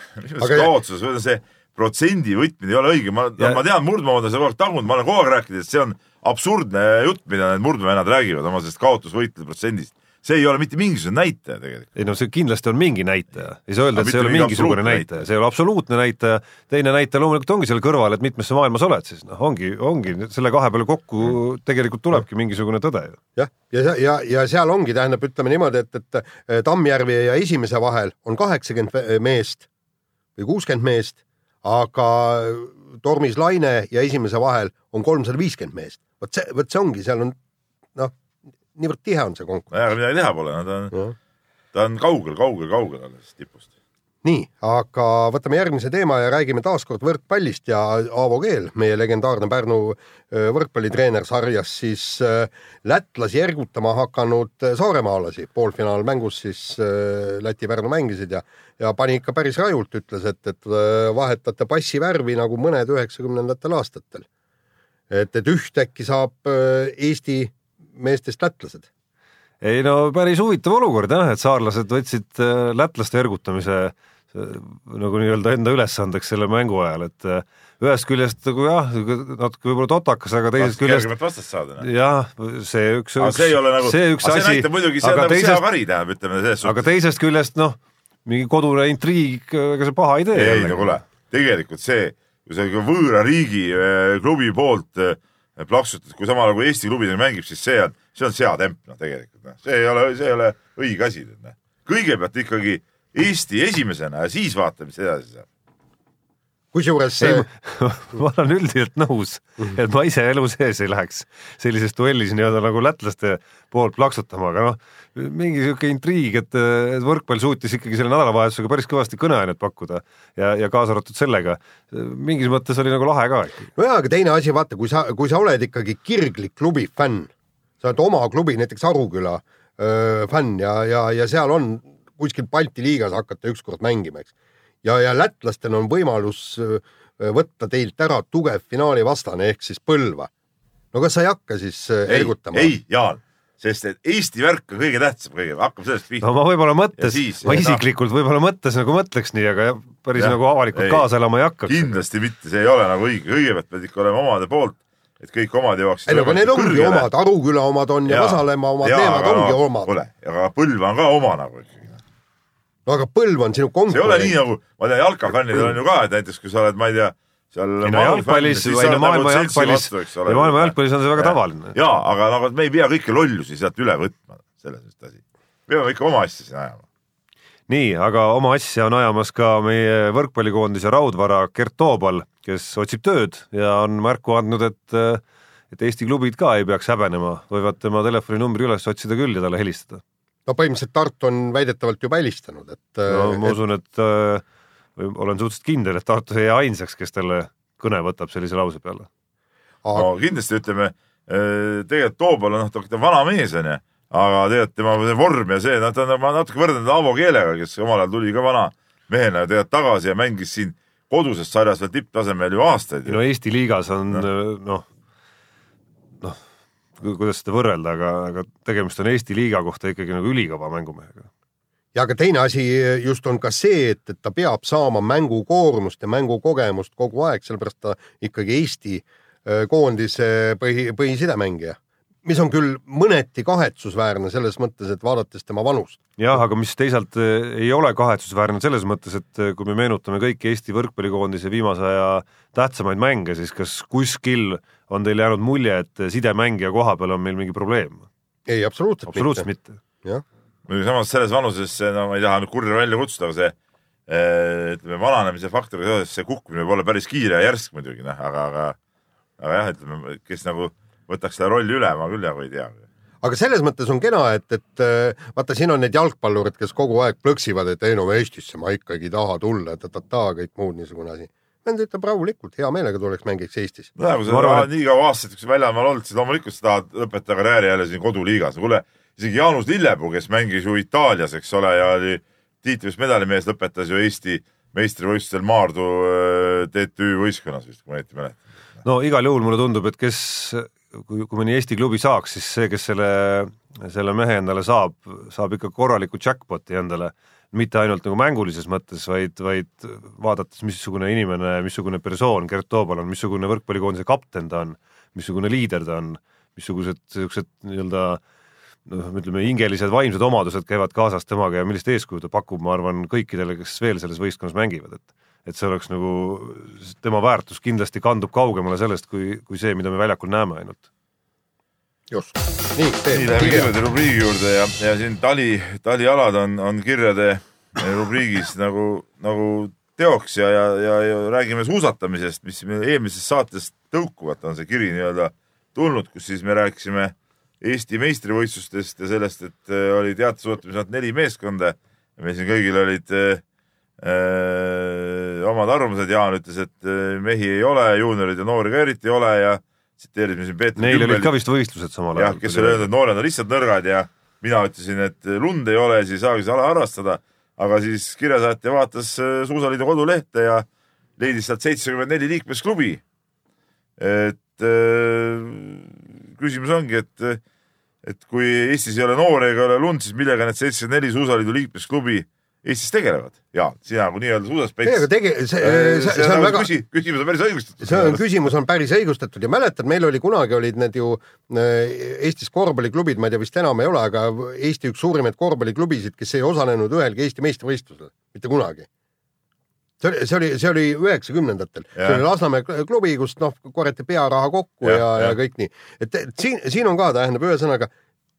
mis mõttes kaotuses, see protsendi võtmine ei ole õige, ma ja..., ma tean, murdmaad on seda kogu aeg tagunud, ma olen kogu aeg rääkinud, et see on absurdne jutt, mida need murdmaavennad räägivad oma sellest kaotusvõitlude protsendist. see ei ole mitte mingisugune näitaja tegelikult. ei no see kindlasti on mingi näitaja, ei saa öelda, et see ei ole mingisugune näitaja, see ei ole absoluutne näitaja. teine näitaja loomulikult ongi seal kõrval, et mitmes sa maailmas oled siis, noh, ongi, ongi selle kahe peale kokku mm. tegelikult tulebki mingisugune tõde ju. jah, ja, ja, ja, ja seal ongi, tähendab, ütleme niimoodi, et, et Tammjärvi ja esimese vahel on kaheksakümmend meest või kuuskümmend meest aga tormis Laine ja esimese vahel on kolmsada viiskümmend meest. vot see, vot see ongi, seal on noh, niivõrd tihe on see konkurents. aga midagi teha pole, no ta on, ta on kaugel, kaugel, kaugel alles tipust nii, aga võtame järgmise teema ja räägime taaskord võrkpallist ja Aavo Keel, meie legendaarne Pärnu võrkpallitreener sarjas siis lätlasi ergutama hakanud saaremaalasi. poolfinaalmängus siis Läti-Pärnu mängisid ja, ja pani ikka päris rajult, ütles, et, et vahetate passi värvi nagu mõned üheksakümnendatel aastatel. et, et ühtäkki saab Eesti meestest lätlased ei no päris huvitav olukord jah, et saarlased võtsid lätlaste ergutamise nagu nii-öelda enda ülesandeks selle mängu ajal, et äh, ühest küljest nagu jah, natuke võib-olla totakas, aga teisest küljest. vastast saada. Noh. jah, see üks, üks, see, nagu, see üks asi. see näitab muidugi, see on nagu teisest, seakari tähendab, ütleme selles suhtes. aga teisest küljest noh, mingi kodune intriig, ega see paha ei tee. ei, no kuule, tegelikult see, kui sa võõra riigi äh, klubi poolt äh, plaksutad, kui samal ajal kui Eesti klubidel mängib, siis see on, see on seatemp, noh tegelikult, noh, see ei ole, see ei ole õige asi, noh. kõigepealt ikkagi Eesti esimesena ja siis vaatame, mis edasi saab. Kusjuures see... ma olen üldiselt nõus, et ma ise elu sees ei läheks sellises duellis nii-öelda nagu lätlaste poolt plaksutama, aga noh, mingi niisugune intriig, et, et võrkpall suutis ikkagi selle nädalavahetusega päris kõvasti kõneainet pakkuda ja, ja kaasa arvatud sellega, mingis mõttes oli nagu lahe ka. nojaa, aga teine asi, vaata, kui sa, kui sa oled ikkagi kirglik klubi fänn, sa oled oma klubi, näiteks Aruküla öö, fänn ja, ja, ja seal on kuskil Balti liigas hakata ükskord mängima, eks. ja, ja lätlastel on võimalus äh, võtta teilt ära tugev finaali vastane ehk siis Põlva. no kas sa ei hakka siis äh, ergutama? ei, Jaan, sest et Eesti värk on kõige tähtsam kõige, hakkame sellest pihta. no ma võib-olla mõttes, ma isiklikult võib-olla mõttes nagu mõtleks nii, aga päris ja, nagu avalikult ei, kaasa elama ei hakkaks. kindlasti mitte, see ei ole nagu õige, kõigepealt pead ikka olema omade poolt et kõik omad jõuaksid. ei no aga need ongi kõrgele. omad, Aruküla omad on ja, ja Vasalemma omad, nemad ongi omad. kuule, aga Põlva on ka oma nagu ikkagi no aga põlv on sinu konkurent. see ei ole nii nagu, ma tean, jalkafännidel on ju ka, et näiteks kui sa oled, ma ei tea, seal ei no jalgpallis, või no maailma jalgpallis, või maailma jalgpallis on see väga tavaline. jaa, aga nagu me ei pea kõiki lollusi sealt üle võtma, selles mõttes asi. peame ikka oma asja siin ajama. nii, aga oma asja on ajamas ka meie võrkpallikoondise raudvara Gert Toobal, kes otsib tööd ja on märku andnud, et et Eesti klubid ka ei peaks häbenema, võivad tema telefoninumbri üles otsida küll ja talle helistada. No põhimõtteliselt Tartu on väidetavalt juba helistanud, et no ma et, usun, et äh, olen suhteliselt kindel, et Tartu ei jää ainsaks, kes talle kõne võtab sellise lause peale. aga no kindlasti ütleme, tegelikult Toobal on, noh, ta vana mees onju, aga tegelikult tema see vorm ja see, noh, ta on, ma natuke võrdlen Aavo Keelega, kes omal ajal tuli ka vana mehena tegelikult tagasi ja mängis siin koduses sarjas veel tipptasemel ju aastaid. no Eesti liigas on noh, noh, kuidas seda võrrelda, aga, aga tegemist on Eesti liiga kohta ikkagi nagu ülikõva mängumehega. ja aga teine asi just on ka see, et, et ta peab saama mängukoormust ja mängukogemust kogu aeg, sellepärast ta ikkagi Eesti öö, koondise põhi, põhisidemängija. Mis on küll mõneti kahetsusväärne selles mõttes, et vaadates tema vanust. jah, aga mis teisalt eh, ei ole kahetsusväärne selles mõttes, et eh, kui me meenutame kõiki Eesti võrkpallikoondise viimase aja tähtsamaid mänge, siis kas kuskil on teile jäänud mulje, et sidemängija koha peal on meil mingi probleem? ei, absoluutselt, absoluutselt mitte, mitte.. muidugi samas selles vanuses, no ma ei taha nüüd kurja välja kutsuda, aga see eh, ütleme, vananemise faktoriga seoses see kukkumine võib olla päris kiire ja järsk muidugi noh, aga, aga aga jah, ütleme, kes nagu võtaks seda rolli üle, ma küll nagu ei tea. aga selles mõttes on kena, et, et äh, vaata, siin on need jalgpallurid, kes kogu aeg plõksivad, et ei no Eestisse ma ikkagi ei taha tulla, ta-ta-ta, kõik muud niisugune asi. vend ütleb rahulikult, hea meelega tuleks mängiks Eestis. no kui sa arvan, oled nii kaua aastaid väljamaal olnud, siis loomulikult sa tahad lõpetada karjääri jälle siin koduliigas. kuule, isegi Jaanus Lillepuu, kes mängis ju Itaalias, eks ole, ja oli tiitlivist medalimees, lõpetas ju Eesti meistrivõistlustel Maardu äh, TTÜ võistkonnas vist, kui ma õieti mäletan. no igal juhul mulle tundub, et kes, kui, kui mõni Eesti klubi saaks, siis see, kes selle, selle mehe endale saab, saab ikka korraliku jackpot'i endale, mitte ainult nagu mängulises mõttes, vaid, vaid vaadates, missugune inimene, missugune persoon Gert Toobal on, missugune võrkpallikoondise kapten ta on, missugune liider ta on, missugused niisugused nii-öelda noh, ütleme hingelised vaimsed omadused käivad kaasas temaga ja millist eeskuju ta pakub, ma arvan, kõikidele, kes veel selles võistkonnas mängivad, et et see oleks nagu, tema väärtus kindlasti kandub kaugemale sellest, kui, kui see, mida me väljakul näeme ainult. just, nii, nii, läheme kirjade rubriigi juurde ja, ja siin tali, talialad on, on kirjade rubriigis nagu, nagu teoks ja, ja, ja, ja räägime suusatamisest, mis meil eelmisest saatest tõukuvalt on see kiri nii-öelda tulnud, kus siis me rääkisime Eesti meistrivõistlustest ja sellest, et äh, oli teatesuusatamises ainult neli meeskonda ja meil siin kõigil olid äh, äh, omad arvamused, Jaan ütles, et äh, mehi ei ole, juuniorid ja noori ka eriti ei ole ja tsiteerisime siin Peeter Neil olid ka vist võistlused samal jah, kes oli öelnud, et noored on lihtsalt nõrgad ja mina ütlesin, et lund ei ole, siis ei saagi seda ala harrastada. aga siis kirjasaatja vaatas äh, Suusaliidu kodulehte ja leidis sealt seitsekümmend neli liikmesklubi. et äh, küsimus ongi, et, et kui Eestis ei ole noori ega ole lund, siis millega need seitsekümmend neli Suusaliidu liikmesklubi Eestis tegelevad? Jaan, sina kui nii-öelda ei, aga suusaspets. tege-, see, see, see see on on väga, küsi-, küsimus on päris õigustatud. see on, küsimus on päris õigustatud ja mäletad, meil oli kunagi olid need ju äh, Eestis korvpalliklubid, ma ei tea, vist enam ei ole, aga Eesti üks suurimaid korvpalliklubisid, kes ei osalenud ühelgi Eesti meistrivõistlusel, mitte kunagi. see oli, see oli, see oli üheksakümnendatel, see oli Lasnamäe klubi, kust noh, korjati pearaha kokku ja, ja, ja jah. kõik nii, et siin, siin on ka, tähendab ühesõnaga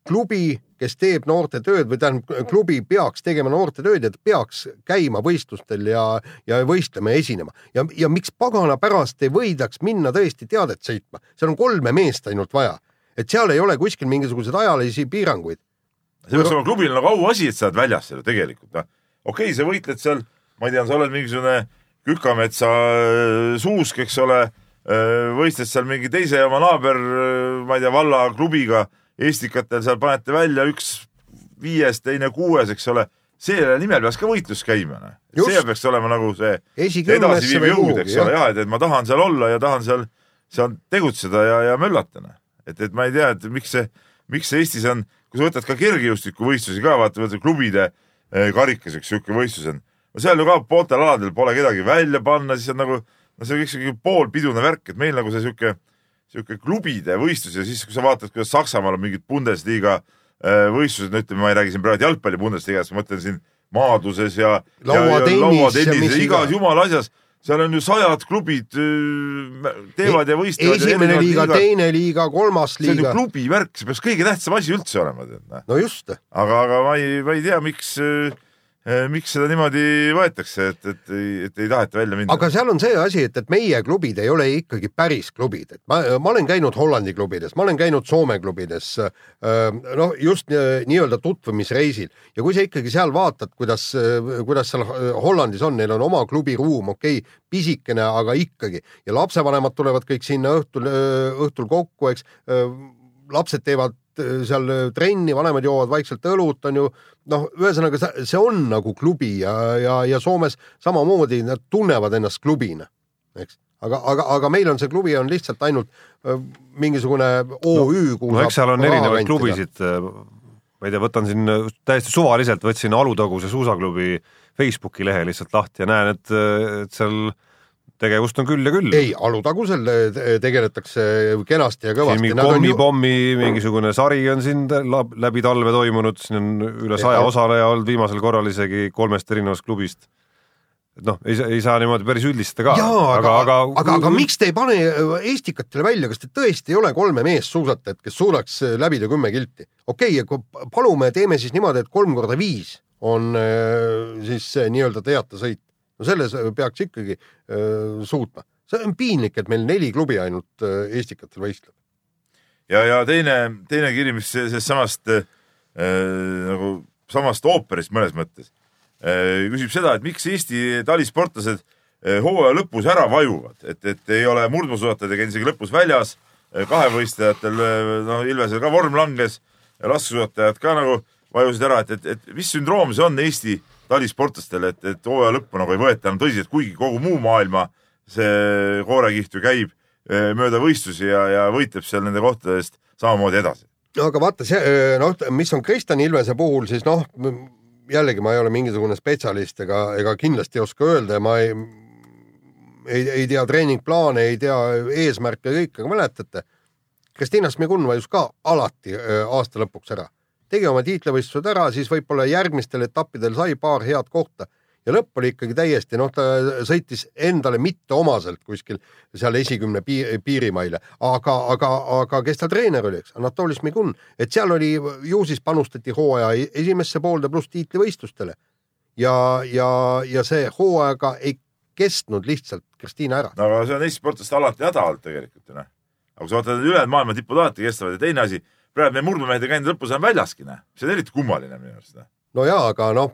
klubi, kes teeb noorte tööd või tähendab, klubi peaks tegema noorte tööd ja ta peaks käima võistlustel ja, ja võistlema ja esinema ja, ja miks pagana pärast ei võidaks minna tõesti teadet sõitma, seal on kolme meest ainult vaja, et seal ei ole kuskil mingisuguseid ajalisi piiranguid. see peaks olema klubil nagu auasi, et sa oled väljas seal tegelikult, noh. okei okay,, sa võitled seal, ma ei tea, sa oled mingisugune Kükametsa äh, suusk, eks ole, võistled seal mingi teise oma naaber, ma ei tea, valla klubiga, Estikatel seal panete välja üks viies, teine kuues, eks ole, selle nimel peaks ka võitlus käima, noh. See peaks olema nagu see edasiviiv jõud, eks ole, jah, et, et ma tahan seal olla ja tahan seal, seal tegutseda ja, ja möllata, noh. et, et ma ei tea, et miks see, miks see Eestis on, kui sa võtad ka kergejõustikuvõistlusi ka, vaata, vaata klubide eh, karikas, üks sihuke võistlus on. no seal ju ka pooltel aladel pole kedagi välja panna, siis on nagu, no see on kõik sihuke poolpidune värk, et meil nagu see sihuke, sihuke klubide võistlus ja siis, kui sa vaatad, kuidas Saksamaal on mingid Bundesliga eh, võistlused, no ütleme, ma ei räägi siin praegu jalgpalli Bundesligas, ma mõtlen siin maaduses ja Lauatennis ja igas jumala asjas, seal on ju sajad klubid öö, teevad ja võistlevad. esimene liiga, teine liiga, kolmas see on ju liiga, klubi värk, see peaks kõige tähtsam asi üldse olema, no just, aga, aga ma ei, ma ei tea, miks, miks seda niimoodi võetakse, et, et, et ei taheta välja minna. aga seal on see asi, et, et meie klubid ei ole ikkagi päris klubid, et ma, ma olen käinud Hollandi klubides, ma olen käinud Soome klubides, noh, just nii- nii-öelda tutvumisreisil. Ja kui sa ikkagi seal vaatad, kuidas, kuidas seal Hollandis on, neil on oma klubiruum, okei okay,, pisikene, aga ikkagi. Ja lapsevanemad tulevad kõik sinna õhtul, õhtul kokku, eks lapsed teevad äh, seal trenni, vanemad joovad vaikselt õlut, on ju, noh, ühesõnaga see- on nagu klubi ja, ja, ja Soomes samamoodi nad tunnevad ennast klubina, eks. aga, aga, aga meil on see klubi on lihtsalt ainult öö, mingisugune OÜ, kuhu no eks seal on erinevaid klubisid, ma ei tea, võtan siin täiesti suvaliselt, võtsin Alutaguse suusaklubi Facebooki lehe lihtsalt lahti ja näen, et, et seal tegevust on küll ja küll. ei, Alutagusel äh, tegeletakse kenasti ja kõvasti. mingi kommipommi mingisugune sari on siin läbi talve toimunud, siin on üle saja Ja- osaleja olnud viimasel korral isegi kolmest erinevast klubist. et noh, ei saa, ei saa niimoodi päris üldistada ka. jaa, aga, aga, aga, aga miks te ei pane Eestikatele välja, kas te tõesti ei ole kolme meessuusatajat, kes suudaks äh, läbida kümme kilti? okei okay,, palume, teeme siis niimoodi, et kolm korda viis on siis nii-öelda teatesõit. No selles äh, peaks ikkagi äh, suutma. see on piinlik, et meil neli klubi ainult äh, Eestikatel võistleb. ja, ja teine, teine kiri, mis se- sellest samast äh, nagu samast ooperist mõnes mõttes äh, küsib seda, et miks Eesti talisportlased äh, hooaja lõpus ära vajuvad, et, et ei ole murdmaasuusatajad käinud isegi lõpus väljas, kahevõistlejatel, no Ilvesel ka vorm langes, laskesuusatajad ka nagu vajusid ära, et, et, et mis sündroom see on Eesti talisportlastel, et, et hooaja lõppu nagu ei võeta enam tõsiselt, kuigi kogu muu maailma see koorekiht ju käib eh, mööda võistlusi ja, ja võitleb seal nende kohtade eest samamoodi edasi. aga vaata see, noh, mis on Kristjan Ilvese puhul, siis noh, jällegi ma ei ole mingisugune spetsialist ega, ega kindlasti ei oska öelda ja ma ei, ei, ei tea treeningplaane, ei tea eesmärke ja kõike, aga mäletate, Kristiina Smigun vajus ka alati öö, aasta lõpuks ära. Tegi oma tiitlivõistlused ära, siis võib-olla järgmistel etappidel sai paar head kohta ja lõpp oli ikkagi täiesti, noh, ta sõitis endale mitteomaselt kuskil seal esikümne piir, piirimaile, aga, aga, aga kes ta treener oli, eks, Anatoli Smigun, et seal oli, ju siis panustati hooaja e-, esimesse poolde pluss tiitlivõistlustele. ja, ja, ja see hooaega ei kestnud lihtsalt Kristiina ära. no aga see on Eesti sportlaste alati häda olnud tegelikult ju noh. aga kui sa vaatad, ülejäänud maailma tipud alati kestavad ja teine asi, praegu meie murdmamehed ei käinud lõpus enam väljaski noh, see on eriti kummaline minu arust noh. no jaa, aga noh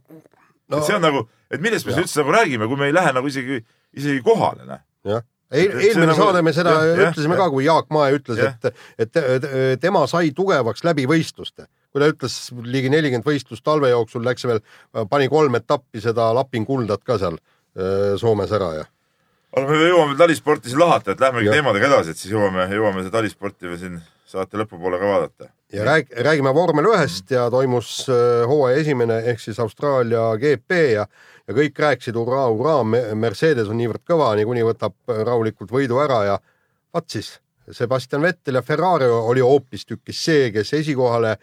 no, see on nagu, et millest me üldse nagu räägime, kui me ei lähe nagu isegi, isegi kohale noh. jah, see eelmine nagu- saade me seda jah, ütlesime jah. ka, kui Jaak Mae ütles, et, et te- tema sai tugevaks läbi võistluste. kui ta ütles ligi nelikümmend võistlust talve jooksul läks veel, pani kolm etappi seda Lapin kuldat ka seal öö, Soomes ära ja aga me jõuame talisporti siin lahata, et lähmegi teemadega edasi, et siis jõuame, jõuame talisporti veel siin saate lõpupoole ka vaadata. ja rääg-, räägime vormel ühest ja toimus öö, hooaja esimene ehk siis Austraalia GP ja ja kõik rääkisid hurraa, hurraa, Mercedes on niivõrd kõva, niikuinii võtab öö, rahulikult võidu ära ja vaat siis, Sebastian Vettel ja Ferrari oli hoopistükkis see, kes esikohale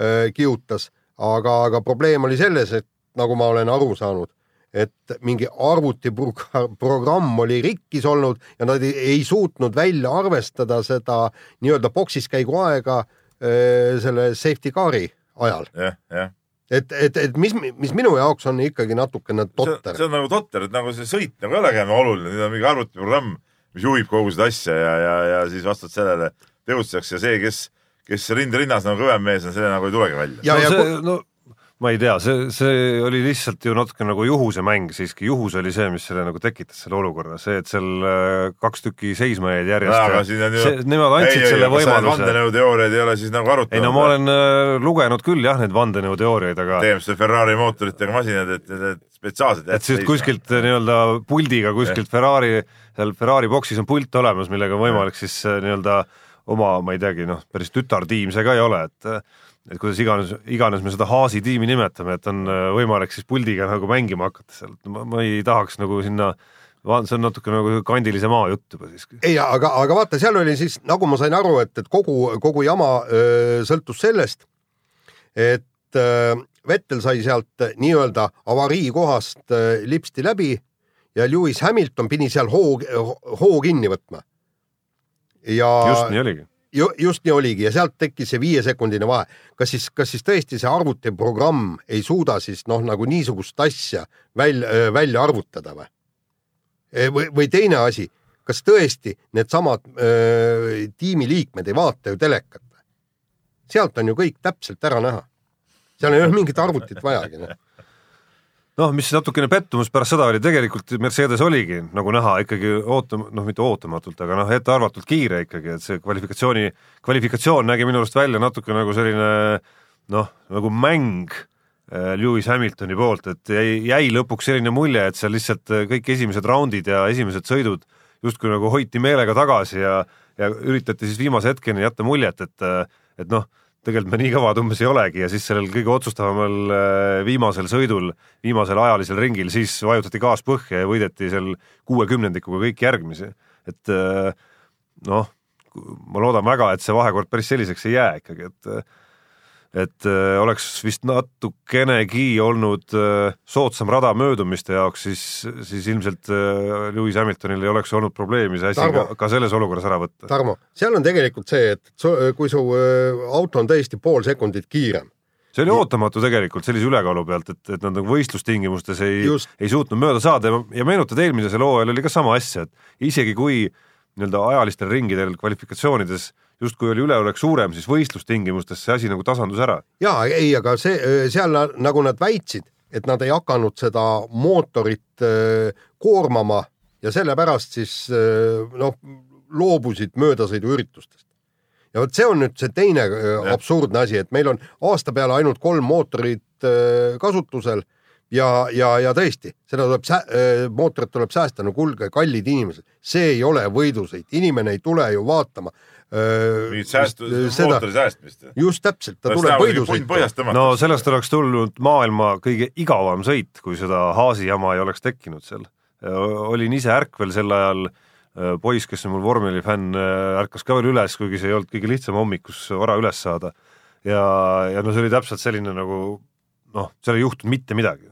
öö, kihutas, aga, aga probleem oli selles, et nagu ma olen aru saanud, et mingi arvutiprogramm oli rikkis olnud ja nad ei, ei suutnud välja arvestada seda nii-öelda boksis käigu aega öö, selle safety car'i ajal. jah, jah. et, et, et mis, mis minu jaoks on ikkagi natukene totter see. on nagu totter, et nagu see sõit nagu ei olegi enam oluline, nüüd on mingi arvutiprogramm, mis juhib kogu seda asja ja, ja, ja siis vastavalt sellele tegutsetakse ja see, kes, kes rinderinnas nagu kõvem mees on, see nagu ei tulegi välja. ja, no, ja see, no ma ei tea, see, see oli lihtsalt ju natuke nagu juhuse mäng siiski, juhus oli see, mis selle nagu tekitas selle olukorra, see, et seal äh, kaks tükki seisma jäid järjest ja ju. nemad andsid selle võimaluse. vandenõuteooriaid ei ole siis nagu arutanud. ei no ma olen äh, lugenud küll jah, neid vandenõuteooriaid, aga tegemist on Ferrari mootoritega masinad, et need spetsiaalselt et siis kuskilt äh, nii-öelda puldiga kuskilt Ferrari, seal Ferrari boksis on pult olemas, millega on võimalik siis äh, nii-öelda oma, ma ei teagi, noh, päris tütartiim see ka ei ole, et et kuidas iganes, iganes me seda Haasi tiimi nimetame, et on äh, võimalik siis puldiga nagu mängima hakata seal, ma, ma ei tahaks nagu sinna, see on natuke nagu kandilise maa jutt juba siiski. ei, aga, aga vaata, seal oli siis, nagu ma sain aru, et, et kogu, kogu jama öö, sõltus sellest, et öö, Vettel sai sealt nii-öelda avariikohast öö, lipsti läbi ja Lewis Hamilton pidi seal hoo, hoo kinni võtma. ja just nii oligi. Ju, just nii oligi ja sealt tekkis see viiesekundine vahe. kas siis, kas siis tõesti see arvutiprogramm ei suuda siis noh, nagu niisugust asja välja, välja arvutada või? või, või teine asi, kas tõesti needsamad tiimiliikmed ei vaata ju telekat või? sealt on ju kõik täpselt ära näha. seal ei ole mingit arvutit vajagi noh noh, mis natukene pettumus pärast seda oli, tegelikult Mercedes oligi nagu näha ikkagi ootam-, noh, mitte ootamatult, aga noh, ettearvatult kiire ikkagi, et see kvalifikatsiooni, kvalifikatsioon nägi minu arust välja natuke nagu selline noh, nagu mäng äh, Lewis Hamiltoni poolt, et jäi, jäi lõpuks selline mulje, et seal lihtsalt äh, kõik esimesed raundid ja esimesed sõidud justkui nagu hoiti meelega tagasi ja, ja üritati siis viimase hetkeni jätta muljet, et, äh, et noh tegelikult me nii kõvad umbes ei olegi ja siis sellel kõige otsustavamal äh, viimasel sõidul, viimasel ajalisel ringil, siis vajutati gaas põhja ja võideti seal kuuekümnendikuga kõik järgmisi. et äh, noh, ma loodan väga, et see vahekord päris selliseks ei jää ikkagi, et et äh, oleks vist natukenegi olnud äh, soodsam rada möödumiste jaoks, siis, siis ilmselt äh, Lewis Hamiltonil ei oleks olnud probleemi see asi ka, ka selles olukorras ära võtta. Tarmo, seal on tegelikult see, et kui su auto on tõesti pool sekundit kiirem, see oli ootamatu tegelikult sellise ülekaalu pealt, et, et nad nagu võistlustingimustes ei, ei suutnud mööda saada ja, ja meenutad, eelmisel hooajal oli ka sama asja, et isegi kui nii-öelda ajalistel ringidel kvalifikatsioonides justkui oli üleolek suurem, siis võistlustingimustes see asi nagu tasandus ära. ja ei, aga see seal nagu nad väitsid, et nad ei hakanud seda mootorit koormama ja sellepärast siis noh, loobusid möödasõiduüritustest. ja vot see on nüüd see teine äh, absurdne asi, et meil on aasta peale ainult kolm mootorit kasutusel ja, ja, ja tõesti, seda tuleb sä-, mootorit tuleb säästa, no kuulge, kallid inimesed, see ei ole võidusõit, inimene ei tule ju vaatama mingit säästu, mootori säästmist. just täpselt, ta tuleb võidusõitu. no sellest oleks tulnud maailma kõige igavam sõit, kui seda Haasi jama ei oleks tekkinud seal. olin ise ärkvel sel ajal, poiss, kes on mul vormelifänn, ärkas ka veel üles, kuigi see ei olnud kõige lihtsam hommikus vara üles saada. ja, ja no see oli täpselt selline nagu noh, seal ei juhtunud mitte midagi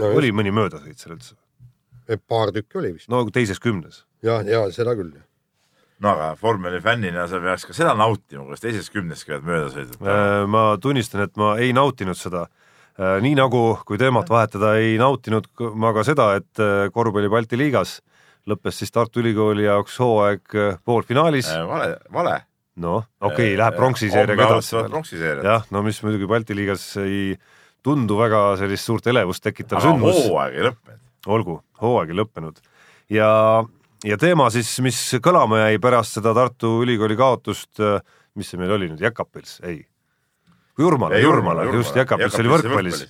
no,. oli mõni möödasõit seal üldse? paar tükki oli vist. no teises kümnes. ja, ja seda küll no aga vormeli fännina sa peaks ka seda nautima, kuidas teises kümnes käivad möödasõidud. Äh, ma tunnistan, et ma ei nautinud seda. Äh, nii nagu, kui teemat vahetada, ei nautinud ma ka seda, et äh, korvpalli Balti liigas lõppes siis Tartu Ülikooli jaoks hooaeg poolfinaalis. vale, vale. noh, okei okay,, läheb pronksiseeriaga edasi. jah, no mis muidugi Balti liigas ei tundu väga sellist suurt elevust tekitav sündmus. hooaeg ei lõppenud. olgu, hooaeg ei lõppenud ja ja teema siis, mis kõlama jäi pärast seda Tartu Ülikooli kaotust, mis see meil oli nüüd, Jekapils, ei? Jurmala, Jurmala, just, Jekapils oli võrkpallis,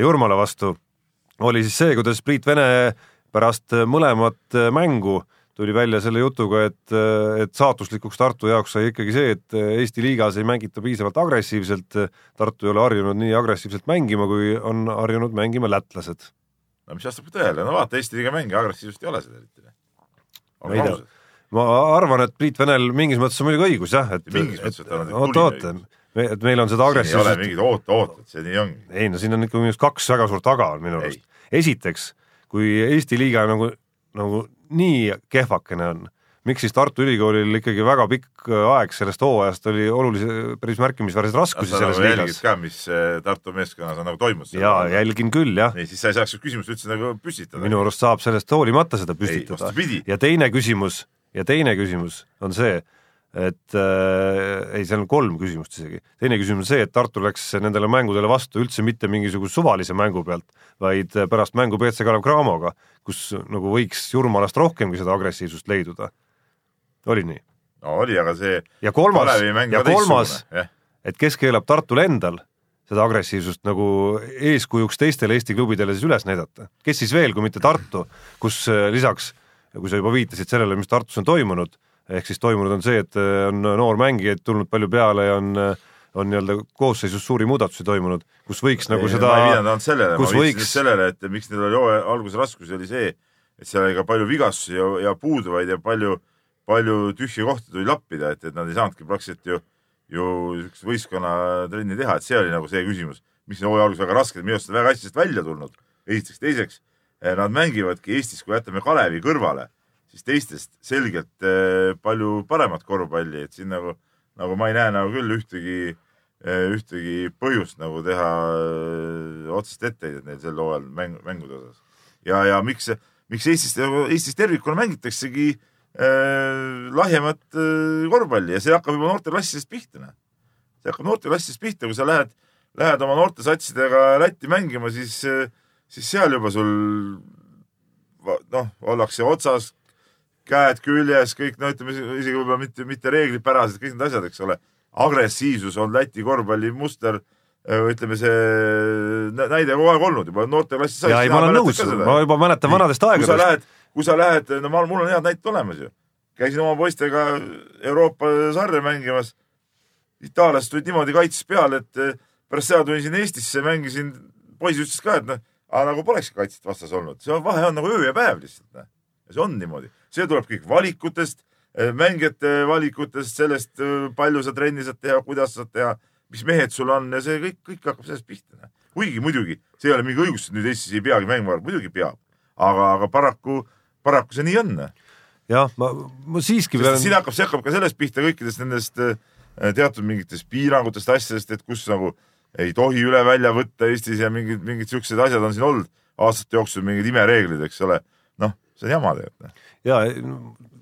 Jurmala vastu, oli siis see, kuidas Priit Vene pärast mõlemat mängu tuli välja selle jutuga, et, et saatuslikuks Tartu jaoks sai ikkagi see, et Eesti liigas ei mängita piisavalt agressiivselt, Tartu ei ole harjunud nii agressiivselt mängima, kui on harjunud mängima lätlased. no mis vastab tõele, no vaata, Eesti liiga mänge agressiivsust ei ole seal eriti ma ei tea, ma arvan, et Priit Venel mingis mõttes on muidugi õigus jah, et mingis mõttes, et tal on oot, oot, et meil on seda agressiivsust. ei ole mingit oota-ootat, see nii ongi. ei no siin on ikka minu arust kaks väga suurt aga on minu arust. esiteks, kui Eesti liiga nagu, nagu nii kehvakene on miks siis Tartu Ülikoolil ikkagi väga pikk aeg sellest hooajast oli olulise, päris märkimisväärseid raskusi sa selles nagu liigas. ka, mis eh, Tartu meeskonnas on nagu toimus? jaa, jälgin küll, jah. nii, siis sa ei saaks küsimust üldse nagu püstitada. minu arust saab sellest hoolimata seda püstitada. ja teine küsimus, ja teine küsimus on see, et äh, ei, seal on kolm küsimust isegi. teine küsimus on see, et Tartu läks nendele mängudele vastu üldse mitte mingisuguse suvalise mängu pealt, vaid pärast mängu BC Kalev Cramoga, kus nagu võiks Jurmalast rohkemgi seda agressiivsust leiduda oli nii? no oli, aga see ja kolmas, ja kolmas, et kes keelab Tartul endal seda agressiivsust nagu eeskujuks teistele Eesti klubidele siis üles näidata. kes siis veel, kui mitte Tartu, kus äh, lisaks, kui sa juba viitasid sellele, mis Tartus on toimunud, ehk siis toimunud on see, et äh, on noormängijaid tulnud palju peale ja on äh, on nii-öelda koosseisus suuri muudatusi toimunud, kus võiks nagu seda ma ei pidanud ainult sellele, ma viitasin võiks... sellele, et miks neil oli hooaja alguse raskusi, oli see, et seal oli ka palju vigastusi ja, ja puuduvaid ja palju äh, palju tühje kohti tuli lappida, et, et nad ei saanudki praktiliselt ju, ju siukest võistkonnatrenni teha, et see oli nagu see küsimus, mis hooaja alguses väga raske, minu arust väga hästi sellest välja tulnud. esiteks, teiseks, eh, nad mängivadki Eestis, kui jätame Kalevi kõrvale, siis teistest selgelt eh, palju paremat korvpalli, et siin nagu, nagu ma ei näe nagu küll ühtegi, ühtegi põhjust nagu teha eh, otsest etteheidet neil sel hooajal mäng, mängude osas. ja, ja miks, miks Eestis, Eestis tervikuna mängitaksegi äh, lahjemat äh, korvpalli ja see hakkab juba noorteklassidest pihta, noh. see hakkab noorteklassidest pihta, kui sa lähed, lähed oma noortesatsidega Lätti mängima, siis, siis seal juba sul noh, ollakse otsas, käed küljes, kõik no ütleme isegi võib-olla mitte, mitte reeglipärased, kõik need asjad, eks ole. agressiivsus on Läti korvpalli muster, ütleme see nä- näide kogu aeg olnud juba noorteklassis. ja ei, ma olen nõus, ma juba mäletan vanadest kui sa aegadest. lähed, kui sa lähed, no ma, mul on head näited olemas ju. käisin oma poistega Euroopa sarja mängimas. itaallased tulid niimoodi kaitses peale, et eh, pärast seda tulin siin Eestisse, mängisin, poisid ütlesid ka, et noh, aga nagu polekski kaitset vastas olnud, see on- vahe on nagu öö ja päev lihtsalt. noh. see on niimoodi, see tuleb kõik valikutest, mängijate valikutest, sellest, palju sa trenni saad teha, kuidas saad teha, mis mehed sul on ja see kõik, kõik hakkab sellest pihta. kuigi muidugi see ei ole mingi õigustus, et nüüd Eestis ei peagi mängima, muidugi peab, aga, aga paraku, paraku see nii on. jah, ma, ma siiski pean siin hakkab, see hakkab ka sellest pihta kõikidest nendest äh, teatud mingitest piirangutest, asjadest, et kus nagu ei tohi üle välja võtta Eestis ja mingid, mingid siuksed asjad on siin olnud aastate jooksul, mingid imereeglid, eks ole. noh, see on jama tegelikult. ja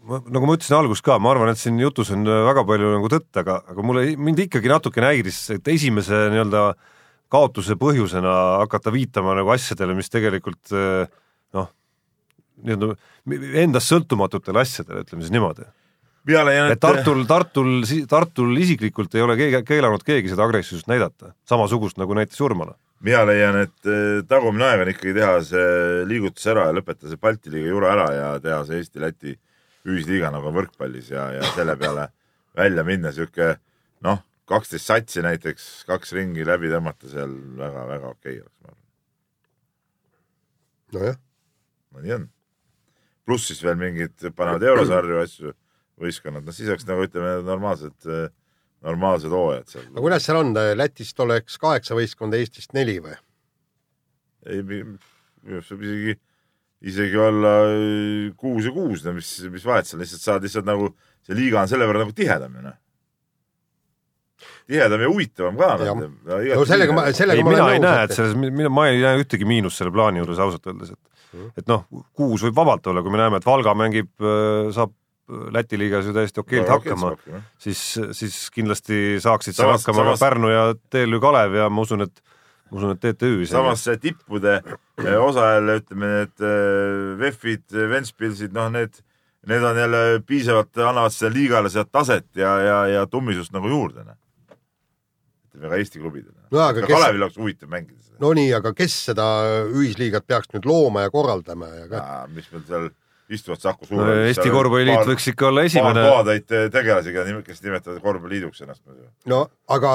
ma, nagu ma ütlesin alguses ka, ma arvan, et siin jutus on väga palju nagu tõtt, aga, aga mulle, mind ikkagi natukene häiris, et esimese nii-öelda kaotuse põhjusena hakata viitama nagu asjadele, mis tegelikult eh, noh, nii-öelda endast sõltumatutele asjadele, ütleme siis niimoodi. et Tartul, Tartul, Tartul isiklikult ei ole keegi, keelanud keegi seda agressiivsust näidata, samasugust nagu näiteks Urmala. mina leian, et eh, tagumine aeg on ikkagi teha see liigutus ära ja lõpetada see Balti liiga jura ära ja teha see Eesti-Läti ühisliiga nagu võrkpallis ja, ja selle peale välja minna sihuke noh, kaksteist satsi näiteks, kaks ringi läbi tõmmata seal väga-väga okei oleks, ma arvan. nojah, no nii on. Pluss siis veel mingid panevad eurosarju asju, võistkonnad, noh siis oleks nagu ütleme normaalsed, normaalsed hooajad seal. aga kuidas seal on, Lätist oleks kaheksa võistkonda, Eestist neli või? ei, minu arust võib isegi, isegi olla äh, kuus ja kuus, no mis, mis vahet seal, lihtsalt saad lihtsalt nagu, see liiga on selle võrra nagu tihedam ju noh. tihedam ja huvitavam ka. Jah. no sellega ma, sellega ei, ma mina ei olen näe, nõus et, selles, mina, ma ei näe ühtegi miinust selle plaani juures ausalt öeldes, et et noh, kuus võib vabalt olla, kui me näeme, et Valga mängib, saab Läti liigas ju täiesti okeilt hakkama, siis, siis kindlasti saaksid seal hakkama samas- ka Pärnu ja TLÜ Kalev ja ma usun, et ma usun, et TTÜ samas see tippude eh, osa jälle ütleme, need VEF-id, Ventspilsid, noh, need, need on jälle piisavalt, annavad sellele liigale sealt taset ja, ja, ja tummisust nagu juurde, noh. ütleme ka Eesti klubidele. No aga kes- Kalevil oleks huvitav mängida seda. no nii, aga kes seda ühisliigat peaks nüüd looma ja korraldama ja ka Ja, mis meil seal istuvad Saku no, Eesti Korvpalliliit võiks ikka olla esimene, kohatäit tegelasi, kes nimetavad korvpalliliiduks ennast no aga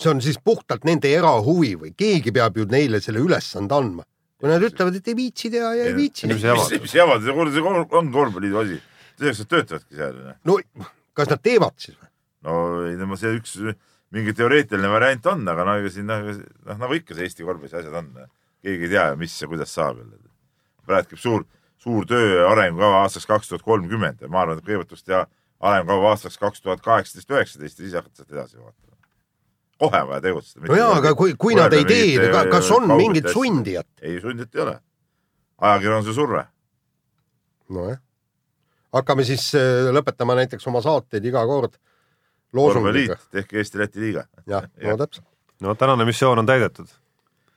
see on siis puhtalt nende erahuvi või keegi peab ju neile selle ülesande andma. kui nad ütlevad, et ei viitsi teha ja ei viitsi. mis jama. see on korvpalliliidu asi. selleks nad töötavadki seal. no kas nad teevad siis või? no ei no see üks mingi teoreetiline variant on, aga no ega siin noh, noh nagu ikka see Eesti korvpallis asjad on. keegi ei tea mis ja kuidas saab jälle. praegu käib suur, suur töö ja arengukava aastaks kaks tuhat kolmkümmend ja ma arvan, et kõigepealt tuleks teha arengukava aastaks kaks tuhat kaheksateist, üheksateist ja siis hakata sealt edasi vaatama. kohe on vaja tegutseda. no jaa, aga kui, kui nad ei tee, kas on mingit? sundijat? ei, sundijat ei ole. ajakirjanduse surve. nojah, hakkame siis äh, lõpetama näiteks oma saateid iga kord loosungiga tehke Eesti-Läti liiga. jah, no täpselt. no tänane missioon on täidetud.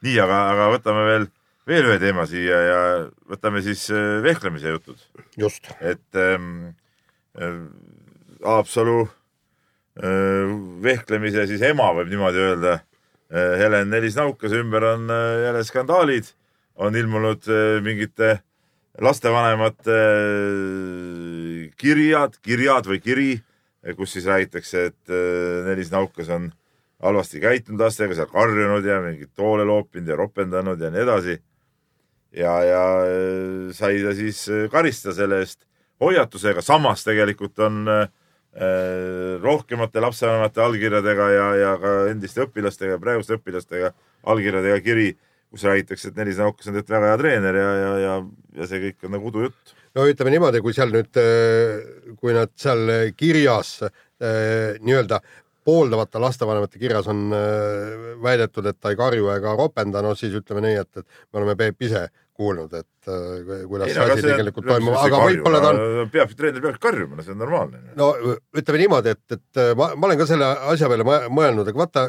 nii, aga, aga võtame veel, veel ühe teema siia ja võtame siis äh, vehklemise jutud, just, et ähm, äh, Haapsalu äh, vehklemise siis ema võib niimoodi öelda äh,. Helen Nelis-Naukase ümber on äh, jälle skandaalid, on ilmunud äh, mingite lastevanemate äh, kirjad, kirjad või kiri, kus siis räägitakse, et äh, Nelis-Naukas on halvasti käitunud lastega, seal karjunud ja mingit toole loopinud ja ropendanud ja nii edasi. ja, ja äh, sai ta siis äh, karistada selle eest hoiatusega, samas tegelikult on äh, rohkemate lapsevanemate allkirjadega ja, ja ka endiste õpilastega, praeguste õpilastega allkirjadega kiri, kus räägitakse, et Nelis Naukas on tegelikult väga hea treener ja, ja, ja, ja see kõik on nagu udujutt. No ütleme niimoodi, kui seal nüüd, kui nad seal kirjas eh, nii-öelda pooldavate lastevanemate kirjas on eh, väidetud, et ta ei karju ega ropenda, no siis ütleme nii, et, et me oleme Peep ise kuulnud, et kuidas see asi tegelikult toimub, aga võib-olla ta on peabki, treener peabki karjuma, see on normaalne. no ütleme niimoodi, et, et ma, ma olen ka selle asja peale mõ- mõelnud, aga vaata,